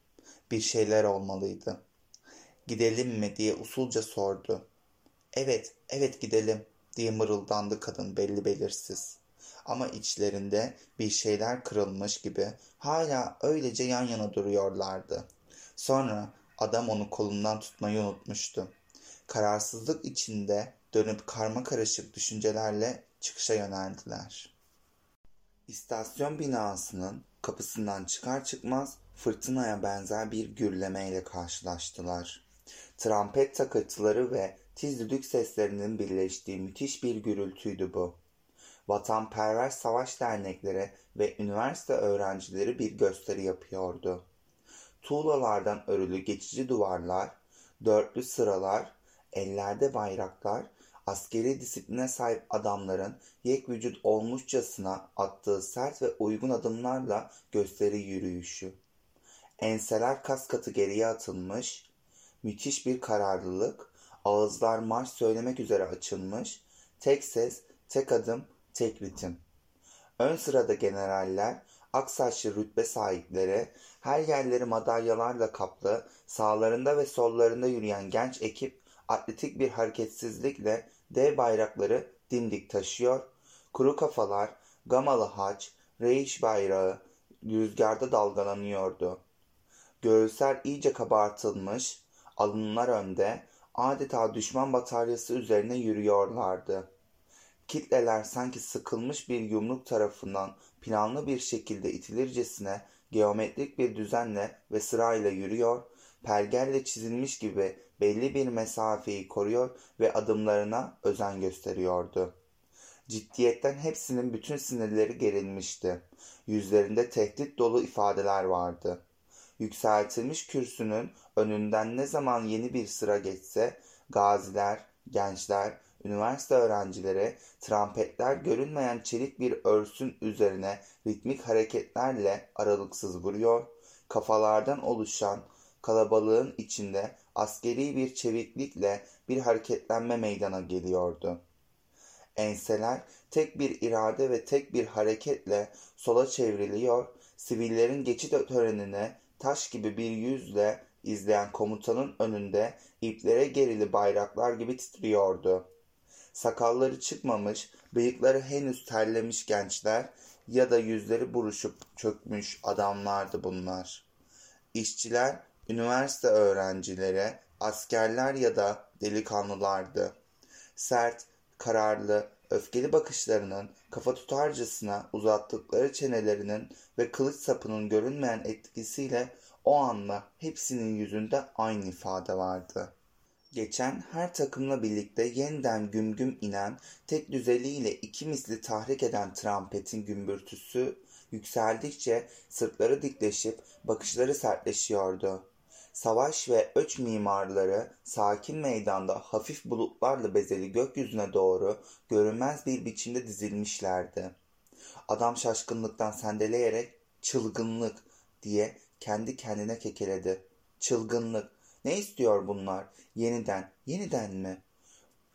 Bir şeyler olmalıydı. Gidelim mi diye usulca sordu. Evet, evet gidelim diye mırıldandı kadın belli belirsiz. Ama içlerinde bir şeyler kırılmış gibi hala öylece yan yana duruyorlardı. Sonra adam onu kolundan tutmayı unutmuştu. Kararsızlık içinde dönüp karma karışık düşüncelerle çıkışa yöneldiler. İstasyon binasının kapısından çıkar çıkmaz fırtınaya benzer bir gürlemeyle karşılaştılar. Trampet takırtıları ve tiz düdük seslerinin birleştiği müthiş bir gürültüydü bu. Vatanperver savaş dernekleri ve üniversite öğrencileri bir gösteri yapıyordu. Tuğlalardan örülü geçici duvarlar, dörtlü sıralar, ellerde bayraklar askeri disipline sahip adamların yek vücut olmuşçasına attığı sert ve uygun adımlarla gösteri yürüyüşü. Enseler kas katı geriye atılmış, müthiş bir kararlılık, ağızlar marş söylemek üzere açılmış, tek ses, tek adım, tek ritim. Ön sırada generaller, aksaçlı rütbe sahipleri, her yerleri madalyalarla kaplı, sağlarında ve sollarında yürüyen genç ekip atletik bir hareketsizlikle dev bayrakları dimdik taşıyor, kuru kafalar, gamalı haç, reiş bayrağı rüzgarda dalgalanıyordu. Göğüsler iyice kabartılmış, alınlar önde, adeta düşman bataryası üzerine yürüyorlardı. Kitleler sanki sıkılmış bir yumruk tarafından planlı bir şekilde itilircesine geometrik bir düzenle ve sırayla yürüyor, pergelle çizilmiş gibi belli bir mesafeyi koruyor ve adımlarına özen gösteriyordu. Ciddiyetten hepsinin bütün sinirleri gerilmişti. Yüzlerinde tehdit dolu ifadeler vardı. Yükseltilmiş kürsünün önünden ne zaman yeni bir sıra geçse gaziler, gençler, üniversite öğrencileri trampetler görünmeyen çelik bir örsün üzerine ritmik hareketlerle aralıksız vuruyor, kafalardan oluşan kalabalığın içinde askeri bir çeviklikle bir hareketlenme meydana geliyordu. Enseler tek bir irade ve tek bir hareketle sola çevriliyor, sivillerin geçit törenine taş gibi bir yüzle izleyen komutanın önünde iplere gerili bayraklar gibi titriyordu. Sakalları çıkmamış, bıyıkları henüz terlemiş gençler ya da yüzleri buruşup çökmüş adamlardı bunlar. İşçiler, üniversite öğrencileri, askerler ya da delikanlılardı. Sert, kararlı, öfkeli bakışlarının kafa tutarcasına uzattıkları çenelerinin ve kılıç sapının görünmeyen etkisiyle o anla hepsinin yüzünde aynı ifade vardı. Geçen her takımla birlikte yeniden güm güm inen, tek düzeliğiyle iki misli tahrik eden trampetin gümbürtüsü yükseldikçe sırtları dikleşip bakışları sertleşiyordu. Savaş ve öç mimarları sakin meydanda hafif bulutlarla bezeli gökyüzüne doğru görünmez bir biçimde dizilmişlerdi. Adam şaşkınlıktan sendeleyerek çılgınlık diye kendi kendine kekeledi. Çılgınlık. Ne istiyor bunlar? Yeniden, yeniden mi?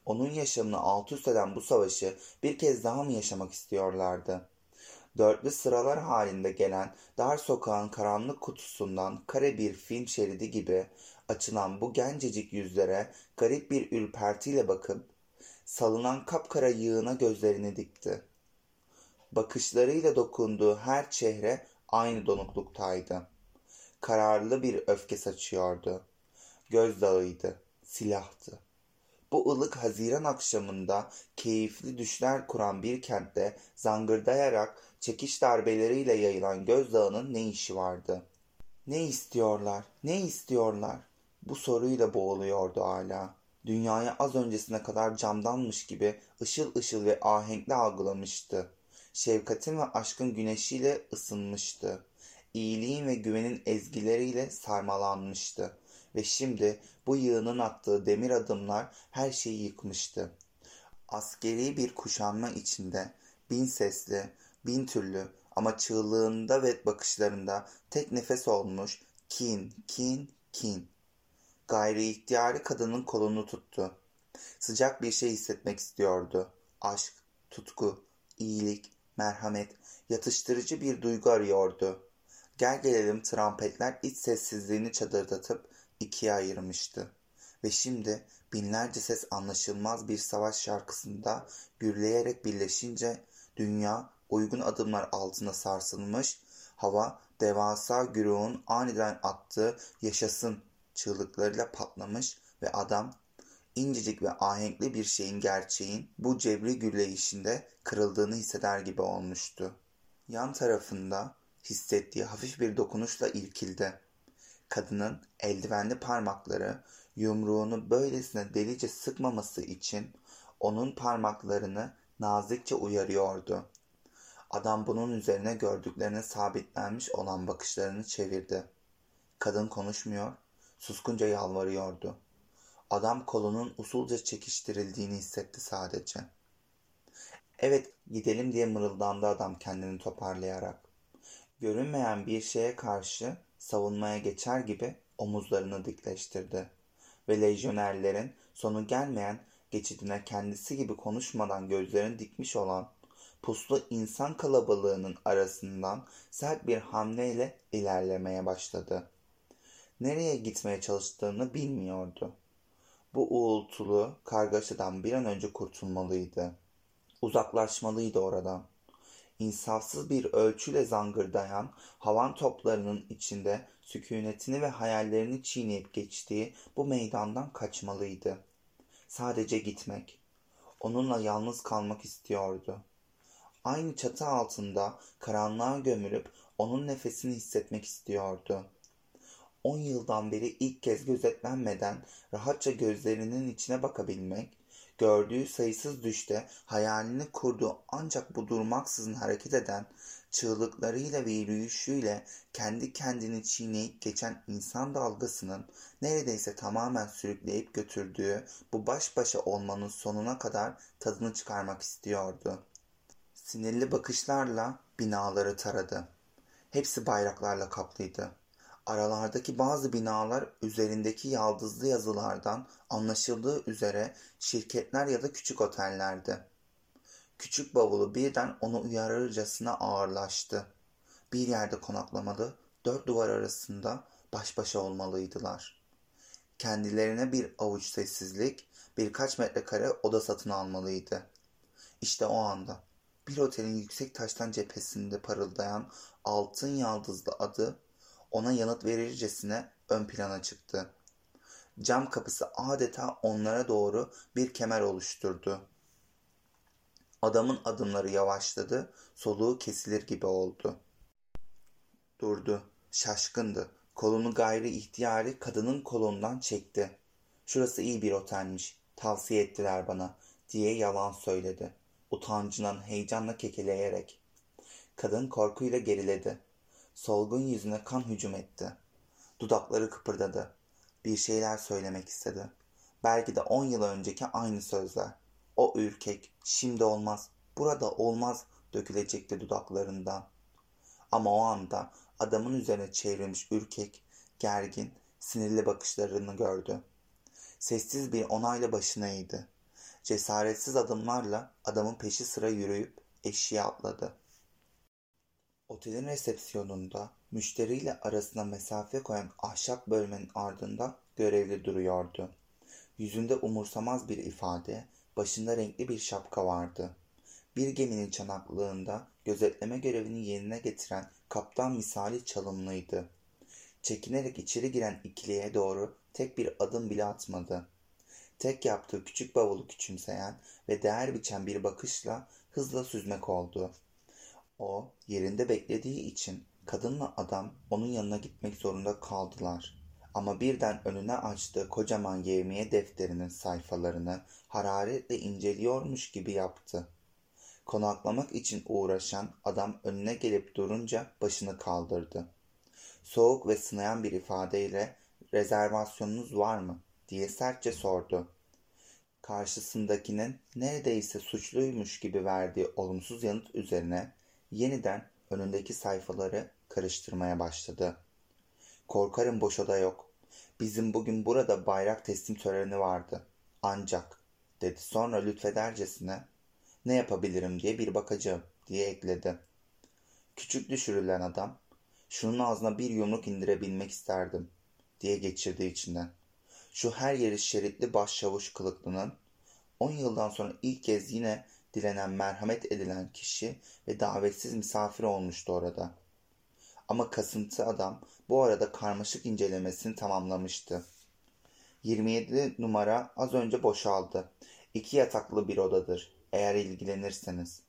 Onun yaşamını alt üst eden bu savaşı bir kez daha mı yaşamak istiyorlardı? Dörtlü sıralar halinde gelen dar sokağın karanlık kutusundan kare bir film şeridi gibi açılan bu gencecik yüzlere garip bir ürpertiyle bakıp salınan kapkara yığına gözlerini dikti. Bakışlarıyla dokunduğu her çehre aynı donukluktaydı. Kararlı bir öfke saçıyordu. Gözdağıydı, silahtı. Bu ılık Haziran akşamında keyifli düşler kuran bir kentte zangırdayarak çekiş darbeleriyle yayılan gözdağının ne işi vardı? Ne istiyorlar? Ne istiyorlar? Bu soruyla boğuluyordu hala. Dünyayı az öncesine kadar camdanmış gibi ışıl ışıl ve ahenkli algılamıştı. Şefkatin ve aşkın güneşiyle ısınmıştı. İyiliğin ve güvenin ezgileriyle sarmalanmıştı. Ve şimdi bu yığının attığı demir adımlar her şeyi yıkmıştı. Askeri bir kuşanma içinde bin sesli, bin türlü ama çığlığında ve bakışlarında tek nefes olmuş kin, kin, kin. Gayri ihtiyari kadının kolunu tuttu. Sıcak bir şey hissetmek istiyordu. Aşk, tutku, iyilik, merhamet, yatıştırıcı bir duygu arıyordu. Gel gelelim trampetler iç sessizliğini çadırdatıp ikiye ayırmıştı. Ve şimdi binlerce ses anlaşılmaz bir savaş şarkısında gürleyerek birleşince dünya uygun adımlar altına sarsılmış, hava devasa güruğun aniden attığı yaşasın çığlıklarıyla patlamış ve adam incecik ve ahenkli bir şeyin gerçeğin bu cebri gürleyişinde kırıldığını hisseder gibi olmuştu. Yan tarafında hissettiği hafif bir dokunuşla irkildi. Kadının eldivenli parmakları yumruğunu böylesine delice sıkmaması için onun parmaklarını nazikçe uyarıyordu. Adam bunun üzerine gördüklerine sabitlenmiş olan bakışlarını çevirdi. Kadın konuşmuyor, suskunca yalvarıyordu. Adam kolunun usulca çekiştirildiğini hissetti sadece. Evet, gidelim diye mırıldandı adam kendini toparlayarak. Görünmeyen bir şeye karşı savunmaya geçer gibi omuzlarını dikleştirdi ve lejyonerlerin sonu gelmeyen geçidine kendisi gibi konuşmadan gözlerini dikmiş olan puslu insan kalabalığının arasından sert bir hamleyle ilerlemeye başladı. Nereye gitmeye çalıştığını bilmiyordu. Bu uğultulu kargaşadan bir an önce kurtulmalıydı. Uzaklaşmalıydı oradan. İnsafsız bir ölçüyle zangırdayan havan toplarının içinde sükunetini ve hayallerini çiğneyip geçtiği bu meydandan kaçmalıydı. Sadece gitmek. Onunla yalnız kalmak istiyordu. Aynı çatı altında karanlığa gömülüp onun nefesini hissetmek istiyordu. On yıldan beri ilk kez gözetlenmeden rahatça gözlerinin içine bakabilmek, gördüğü sayısız düşte hayalini kurduğu ancak bu durmaksızın hareket eden çığlıklarıyla ve yürüyüşüyle kendi kendini çiğneyip geçen insan dalgasının neredeyse tamamen sürükleyip götürdüğü bu baş başa olmanın sonuna kadar tadını çıkarmak istiyordu. Sinirli bakışlarla binaları taradı. Hepsi bayraklarla kaplıydı. Aralardaki bazı binalar üzerindeki yaldızlı yazılardan anlaşıldığı üzere şirketler ya da küçük otellerdi. Küçük bavulu birden onu uyarırcasına ağırlaştı. Bir yerde konaklamalı, dört duvar arasında baş başa olmalıydılar. Kendilerine bir avuç sessizlik, birkaç metrekare oda satın almalıydı. İşte o anda bir otelin yüksek taştan cephesinde parıldayan altın yaldızlı adı ona yanıt verircesine ön plana çıktı. Cam kapısı adeta onlara doğru bir kemer oluşturdu. Adamın adımları yavaşladı, soluğu kesilir gibi oldu. Durdu, şaşkındı. Kolunu gayri ihtiyari kadının kolundan çekti. Şurası iyi bir otelmiş, tavsiye ettiler bana, diye yalan söyledi. Utancından heyecanla kekeleyerek. Kadın korkuyla geriledi. Solgun yüzüne kan hücum etti. Dudakları kıpırdadı. Bir şeyler söylemek istedi. Belki de on yıl önceki aynı sözler. O ürkek, şimdi olmaz, burada olmaz dökülecekti dudaklarından. Ama o anda adamın üzerine çevrilmiş ürkek, gergin, sinirli bakışlarını gördü. Sessiz bir onayla başına eğdi. Cesaretsiz adımlarla adamın peşi sıra yürüyüp eşiğe atladı. Otelin resepsiyonunda müşteriyle arasına mesafe koyan ahşap bölmenin ardında görevli duruyordu. Yüzünde umursamaz bir ifade, başında renkli bir şapka vardı. Bir geminin çanaklığında gözetleme görevini yerine getiren kaptan misali çalımlıydı. Çekinerek içeri giren ikiliye doğru tek bir adım bile atmadı. Tek yaptığı küçük bavulu küçümseyen ve değer biçen bir bakışla hızla süzmek oldu. O yerinde beklediği için kadınla adam onun yanına gitmek zorunda kaldılar. Ama birden önüne açtığı kocaman yevmiye defterinin sayfalarını hararetle inceliyormuş gibi yaptı. Konaklamak için uğraşan adam önüne gelip durunca başını kaldırdı. Soğuk ve sınayan bir ifadeyle rezervasyonunuz var mı diye sertçe sordu. Karşısındakinin neredeyse suçluymuş gibi verdiği olumsuz yanıt üzerine yeniden önündeki sayfaları karıştırmaya başladı. Korkarım boş oda yok. Bizim bugün burada bayrak teslim töreni vardı. Ancak dedi sonra lütfedercesine ne yapabilirim diye bir bakacağım diye ekledi. Küçük düşürülen adam şunun ağzına bir yumruk indirebilmek isterdim diye geçirdi içinden. Şu her yeri şeritli başçavuş kılıklının 10 yıldan sonra ilk kez yine dilenen merhamet edilen kişi ve davetsiz misafir olmuştu orada. Ama kasıntı adam bu arada karmaşık incelemesini tamamlamıştı. 27 numara az önce boşaldı. İki yataklı bir odadır eğer ilgilenirseniz.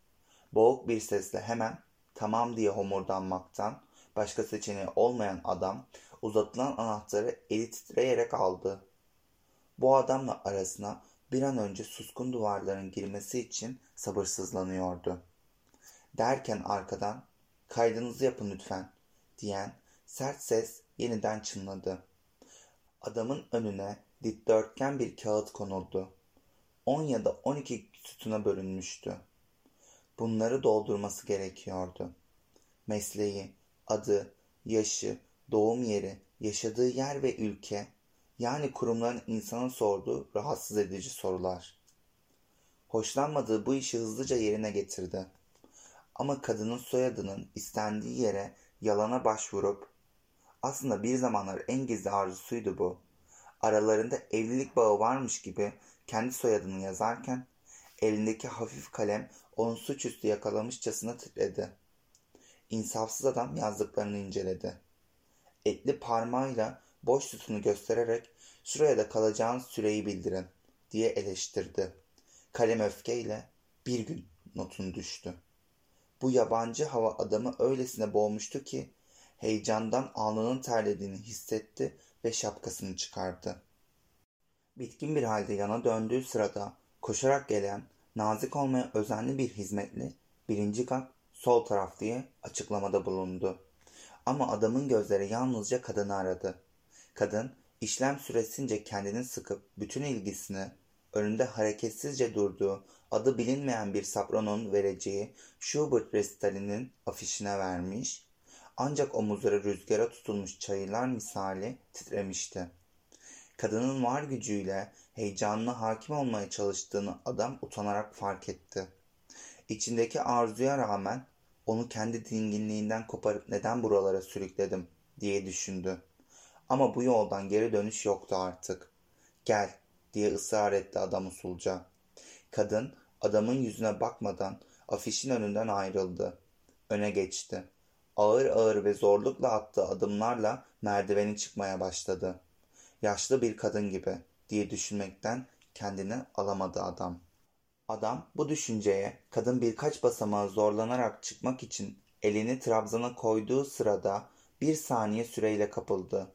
Boğuk bir sesle hemen tamam diye homurdanmaktan başka seçeneği olmayan adam uzatılan anahtarı eli titreyerek aldı. Bu adamla arasına bir an önce suskun duvarların girmesi için sabırsızlanıyordu. Derken arkadan kaydınızı yapın lütfen diyen sert ses yeniden çınladı. Adamın önüne dikdörtgen bir kağıt konuldu. 10 ya da 12 sütuna bölünmüştü. Bunları doldurması gerekiyordu. Mesleği, adı, yaşı, doğum yeri, yaşadığı yer ve ülke, yani kurumların insana sorduğu rahatsız edici sorular. Hoşlanmadığı bu işi hızlıca yerine getirdi. Ama kadının soyadının istendiği yere yalana başvurup aslında bir zamanlar en gizli arzusuydu bu. Aralarında evlilik bağı varmış gibi kendi soyadını yazarken elindeki hafif kalem onu suçüstü yakalamışçasına titredi. İnsafsız adam yazdıklarını inceledi. Etli parmağıyla boş sütunu göstererek şuraya da kalacağın süreyi bildirin diye eleştirdi. Kalem öfkeyle bir gün notun düştü. Bu yabancı hava adamı öylesine boğmuştu ki heyecandan alnının terlediğini hissetti ve şapkasını çıkardı. Bitkin bir halde yana döndüğü sırada koşarak gelen, nazik olmaya özenli bir hizmetli birinci kat Sol taraf diye açıklamada bulundu. Ama adamın gözleri yalnızca kadını aradı. Kadın işlem süresince kendini sıkıp bütün ilgisini önünde hareketsizce durduğu adı bilinmeyen bir sapronun vereceği Schubert resitalinin afişine vermiş ancak omuzları rüzgara tutulmuş çayırlar misali titremişti. Kadının var gücüyle heyecanına hakim olmaya çalıştığını adam utanarak fark etti. İçindeki arzuya rağmen onu kendi dinginliğinden koparıp neden buralara sürükledim diye düşündü. Ama bu yoldan geri dönüş yoktu artık. Gel diye ısrar etti adam usulca. Kadın adamın yüzüne bakmadan afişin önünden ayrıldı. Öne geçti. Ağır ağır ve zorlukla attığı adımlarla merdiveni çıkmaya başladı. Yaşlı bir kadın gibi diye düşünmekten kendini alamadı adam. Adam bu düşünceye kadın birkaç basamağı zorlanarak çıkmak için elini trabzana koyduğu sırada bir saniye süreyle kapıldı.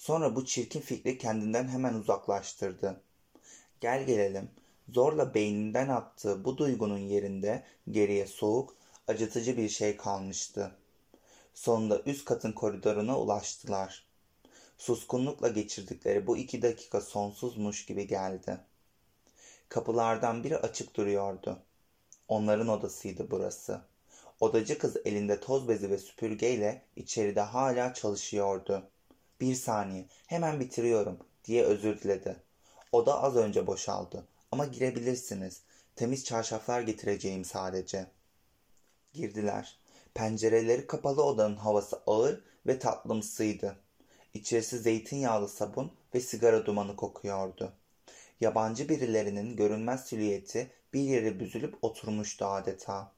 Sonra bu çirkin fikri kendinden hemen uzaklaştırdı. Gel gelelim zorla beyninden attığı bu duygunun yerinde geriye soğuk, acıtıcı bir şey kalmıştı. Sonunda üst katın koridoruna ulaştılar. Suskunlukla geçirdikleri bu iki dakika sonsuzmuş gibi geldi. Kapılardan biri açık duruyordu. Onların odasıydı burası. Odacı kız elinde toz bezi ve süpürgeyle içeride hala çalışıyordu. Bir saniye, hemen bitiriyorum diye özür diledi. Oda az önce boşaldı. Ama girebilirsiniz. Temiz çarşaflar getireceğim sadece. Girdiler. Pencereleri kapalı odanın havası ağır ve tatlımsıydı. İçerisi zeytinyağlı sabun ve sigara dumanı kokuyordu. Yabancı birilerinin görünmez silüeti bir yere büzülüp oturmuştu adeta.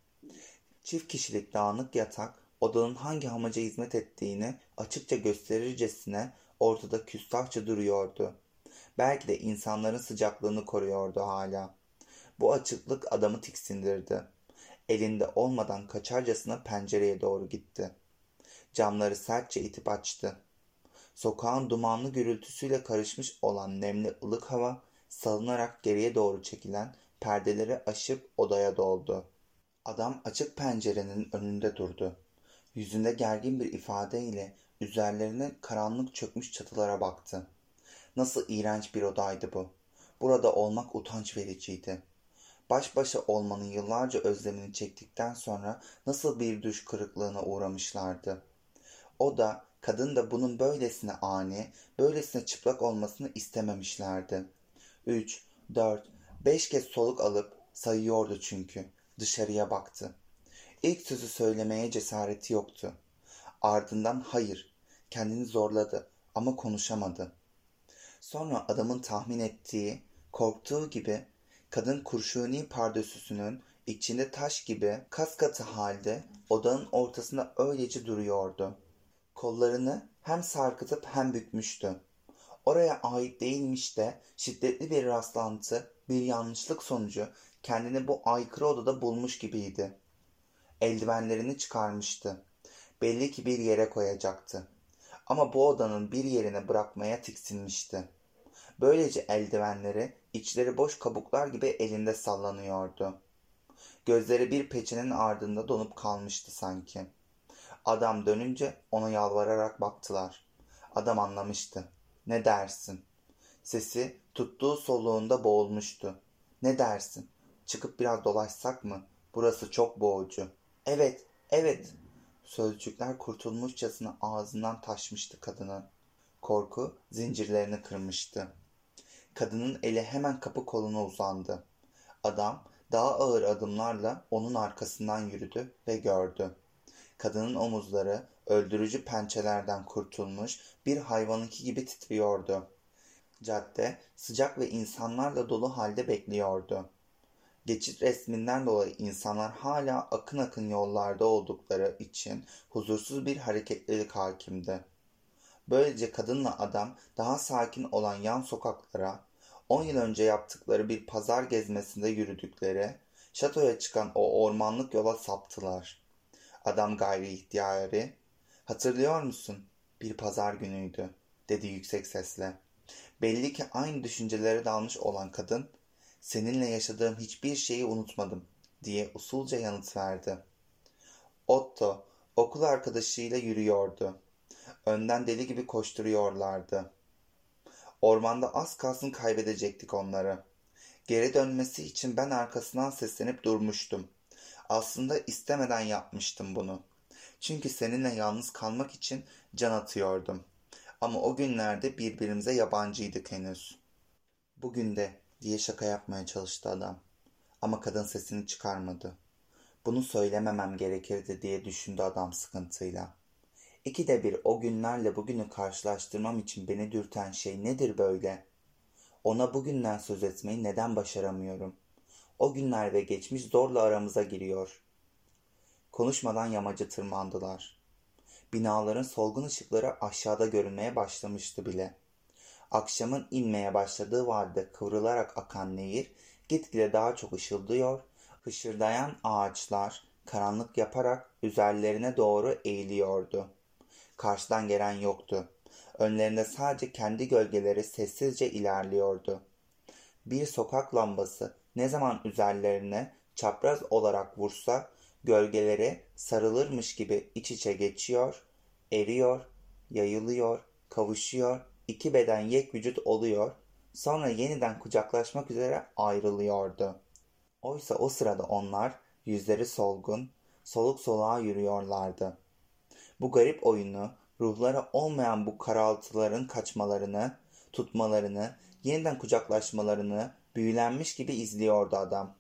Çift kişilik dağınık yatak odanın hangi amaca hizmet ettiğini açıkça gösterircesine ortada küstahça duruyordu. Belki de insanların sıcaklığını koruyordu hala. Bu açıklık adamı tiksindirdi. Elinde olmadan kaçarcasına pencereye doğru gitti. Camları sertçe itip açtı. Sokağın dumanlı gürültüsüyle karışmış olan nemli ılık hava salınarak geriye doğru çekilen perdeleri aşıp odaya doldu. Adam açık pencerenin önünde durdu. Yüzünde gergin bir ifadeyle üzerlerine karanlık çökmüş çatılara baktı. Nasıl iğrenç bir odaydı bu. Burada olmak utanç vericiydi. Baş başa olmanın yıllarca özlemini çektikten sonra nasıl bir düş kırıklığına uğramışlardı. O da kadın da bunun böylesine ani, böylesine çıplak olmasını istememişlerdi. Üç, dört, beş kez soluk alıp sayıyordu çünkü. Dışarıya baktı. İlk sözü söylemeye cesareti yoktu. Ardından hayır, kendini zorladı ama konuşamadı. Sonra adamın tahmin ettiği, korktuğu gibi kadın kurşuni pardösüsünün içinde taş gibi kas katı halde odanın ortasında öylece duruyordu. Kollarını hem sarkıtıp hem bükmüştü. Oraya ait değilmiş de şiddetli bir rastlantı, bir yanlışlık sonucu kendini bu aykırı odada bulmuş gibiydi. Eldivenlerini çıkarmıştı. Belli ki bir yere koyacaktı. Ama bu odanın bir yerine bırakmaya tiksinmişti. Böylece eldivenleri içleri boş kabuklar gibi elinde sallanıyordu. Gözleri bir peçenin ardında donup kalmıştı sanki. Adam dönünce ona yalvararak baktılar. Adam anlamıştı. Ne dersin? Sesi tuttuğu soluğunda boğulmuştu. Ne dersin? Çıkıp biraz dolaşsak mı? Burası çok boğucu. Evet, evet. Sözcükler kurtulmuşçasına ağzından taşmıştı kadının. Korku zincirlerini kırmıştı. Kadının eli hemen kapı koluna uzandı. Adam daha ağır adımlarla onun arkasından yürüdü ve gördü. Kadının omuzları öldürücü pençelerden kurtulmuş bir hayvanınki gibi titriyordu. Cadde sıcak ve insanlarla dolu halde bekliyordu. Geçit resminden dolayı insanlar hala akın akın yollarda oldukları için huzursuz bir hareketlilik hakimdi. Böylece kadınla adam daha sakin olan yan sokaklara, 10 yıl önce yaptıkları bir pazar gezmesinde yürüdükleri, şatoya çıkan o ormanlık yola saptılar. Adam gayri ihtiyari, hatırlıyor musun? Bir pazar günüydü, dedi yüksek sesle. Belli ki aynı düşüncelere dalmış olan kadın, seninle yaşadığım hiçbir şeyi unutmadım, diye usulca yanıt verdi. Otto okul arkadaşıyla yürüyordu. Önden deli gibi koşturuyorlardı. Ormanda az kalsın kaybedecektik onları. Geri dönmesi için ben arkasından seslenip durmuştum. Aslında istemeden yapmıştım bunu. Çünkü seninle yalnız kalmak için can atıyordum. Ama o günlerde birbirimize yabancıydık henüz. Bugün de diye şaka yapmaya çalıştı adam. Ama kadın sesini çıkarmadı. Bunu söylememem gerekirdi diye düşündü adam sıkıntıyla. İki de bir o günlerle bugünü karşılaştırmam için beni dürten şey nedir böyle? Ona bugünden söz etmeyi neden başaramıyorum? O günler ve geçmiş zorla aramıza giriyor. Konuşmadan yamacı tırmandılar. Binaların solgun ışıkları aşağıda görünmeye başlamıştı bile. Akşamın inmeye başladığı vadide kıvrılarak akan nehir gitgide daha çok ışıldıyor, hışırdayan ağaçlar karanlık yaparak üzerlerine doğru eğiliyordu. Karşıdan gelen yoktu. Önlerinde sadece kendi gölgeleri sessizce ilerliyordu. Bir sokak lambası ne zaman üzerlerine çapraz olarak vursa gölgeleri sarılırmış gibi iç içe geçiyor, eriyor, yayılıyor, kavuşuyor, iki beden yek vücut oluyor, sonra yeniden kucaklaşmak üzere ayrılıyordu. Oysa o sırada onlar yüzleri solgun, soluk soluğa yürüyorlardı. Bu garip oyunu, ruhları olmayan bu karaltıların kaçmalarını, tutmalarını, yeniden kucaklaşmalarını büyülenmiş gibi izliyordu adam.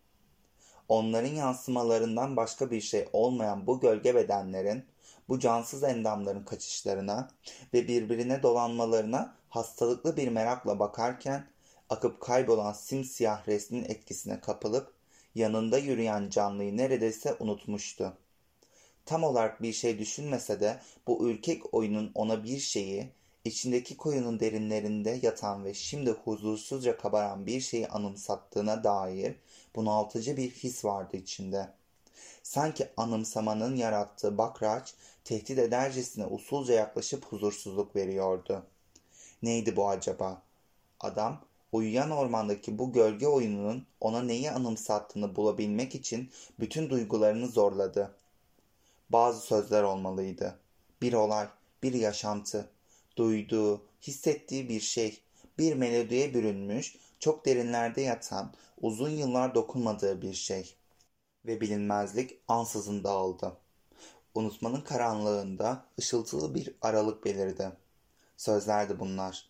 Onların yansımalarından başka bir şey olmayan bu gölge bedenlerin, bu cansız endamların kaçışlarına ve birbirine dolanmalarına hastalıklı bir merakla bakarken akıp kaybolan simsiyah resmin etkisine kapılıp yanında yürüyen canlıyı neredeyse unutmuştu. Tam olarak bir şey düşünmese de bu ürkek oyunun ona bir şeyi, içindeki koyunun derinlerinde yatan ve şimdi huzursuzca kabaran bir şeyi anımsattığına dair bunaltıcı bir his vardı içinde. Sanki anımsamanın yarattığı bakraç tehdit edercesine usulca yaklaşıp huzursuzluk veriyordu. Neydi bu acaba? Adam uyuyan ormandaki bu gölge oyununun ona neyi anımsattığını bulabilmek için bütün duygularını zorladı. Bazı sözler olmalıydı. Bir olay, bir yaşantı, duyduğu, hissettiği bir şey, bir melodiye bürünmüş, çok derinlerde yatan, uzun yıllar dokunmadığı bir şey. Ve bilinmezlik ansızın dağıldı. Unutmanın karanlığında ışıltılı bir aralık belirdi. Sözlerdi bunlar.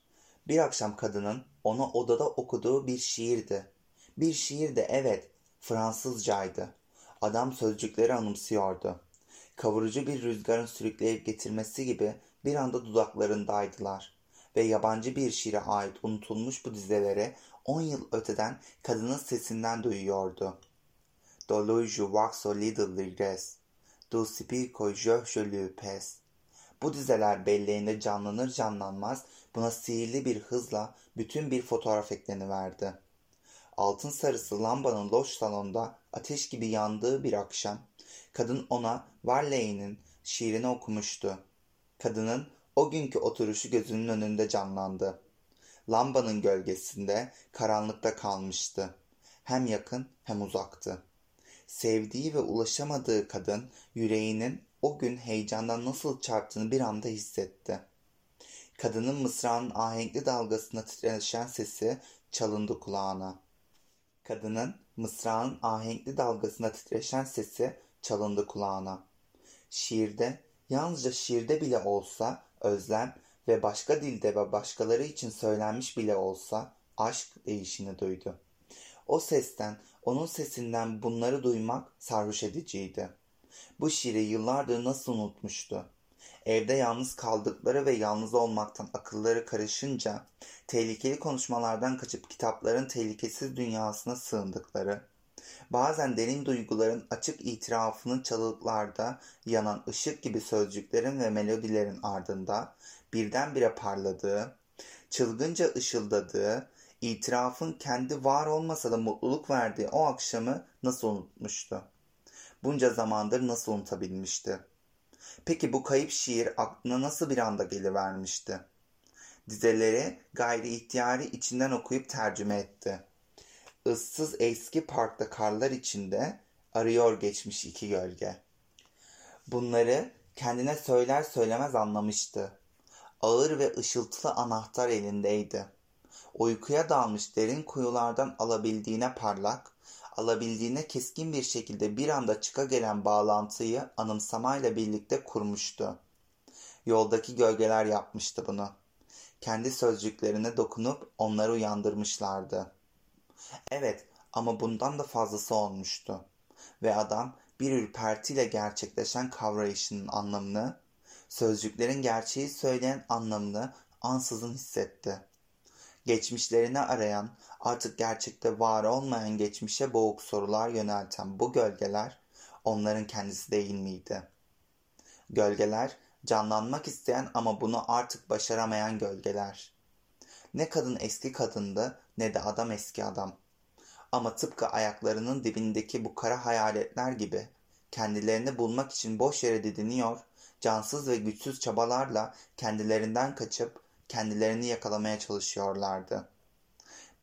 Bir akşam kadının ona odada okuduğu bir şiirdi. Bir şiirdi evet, Fransızcaydı. Adam sözcükleri anımsıyordu. Kavurucu bir rüzgarın sürükleyip getirmesi gibi bir anda dudaklarındaydılar. Ve yabancı bir şiire ait unutulmuş bu dizeleri on yıl öteden kadının sesinden duyuyordu. Dolu je vois so little regrets. Du spico je je le pes. Bu dizeler belleğinde canlanır canlanmaz buna sihirli bir hızla bütün bir fotoğraf ekleniverdi. Altın sarısı lambanın loş salonda ateş gibi yandığı bir akşam, kadın ona Varley'nin şiirini okumuştu. Kadının o günkü oturuşu gözünün önünde canlandı. Lambanın gölgesinde karanlıkta kalmıştı. Hem yakın hem uzaktı. Sevdiği ve ulaşamadığı kadın yüreğinin o gün heyecandan nasıl çarptığını bir anda hissetti. Kadının mısranın ahenkli dalgasına titreşen sesi çalındı kulağına. Kadının mısranın ahenkli dalgasına titreşen sesi çalındı kulağına. Şiirde, yalnızca şiirde bile olsa özlem ve başka dilde ve başkaları için söylenmiş bile olsa aşk değişini duydu. O sesten, onun sesinden bunları duymak sarhoş ediciydi. Bu şiiri yıllardır nasıl unutmuştu? Evde yalnız kaldıkları ve yalnız olmaktan akılları karışınca, tehlikeli konuşmalardan kaçıp kitapların tehlikesiz dünyasına sığındıkları, bazen derin duyguların açık itirafının çalılıklarda yanan ışık gibi sözcüklerin ve melodilerin ardında birdenbire parladığı, çılgınca ışıldadığı, itirafın kendi var olmasa da mutluluk verdiği o akşamı nasıl unutmuştu? Bunca zamandır nasıl unutabilmişti? Peki bu kayıp şiir aklına nasıl bir anda gelivermişti? Dizeleri gayri ihtiyari içinden okuyup tercüme etti. Issız eski parkta karlar içinde arıyor geçmiş iki gölge. Bunları kendine söyler söylemez anlamıştı. Ağır ve ışıltılı anahtar elindeydi. Uykuya dalmış derin kuyulardan alabildiğine parlak, alabildiğine keskin bir şekilde bir anda çıka gelen bağlantıyı anımsamayla birlikte kurmuştu. Yoldaki gölgeler yapmıştı bunu. Kendi sözcüklerine dokunup onları uyandırmışlardı. Evet ama bundan da fazlası olmuştu. Ve adam bir ürpertiyle gerçekleşen kavrayışının anlamını, sözcüklerin gerçeği söyleyen anlamını ansızın hissetti. Geçmişlerini arayan, artık gerçekte var olmayan geçmişe boğuk sorular yönelten bu gölgeler onların kendisi değil miydi? Gölgeler canlanmak isteyen ama bunu artık başaramayan gölgeler. Ne kadın eski kadındı ne de adam eski adam. Ama tıpkı ayaklarının dibindeki bu kara hayaletler gibi kendilerini bulmak için boş yere didiniyor, cansız ve güçsüz çabalarla kendilerinden kaçıp kendilerini yakalamaya çalışıyorlardı.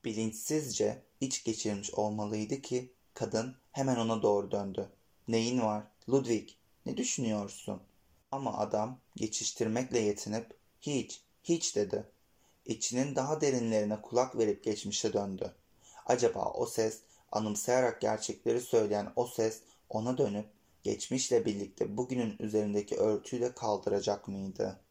Bilinçsizce iç geçirmiş olmalıydı ki kadın hemen ona doğru döndü. Neyin var? Ludwig, ne düşünüyorsun? Ama adam geçiştirmekle yetinip hiç, hiç dedi. İçinin daha derinlerine kulak verip geçmişe döndü. Acaba o ses, anımsayarak gerçekleri söyleyen o ses ona dönüp geçmişle birlikte bugünün üzerindeki örtüyü de kaldıracak mıydı?''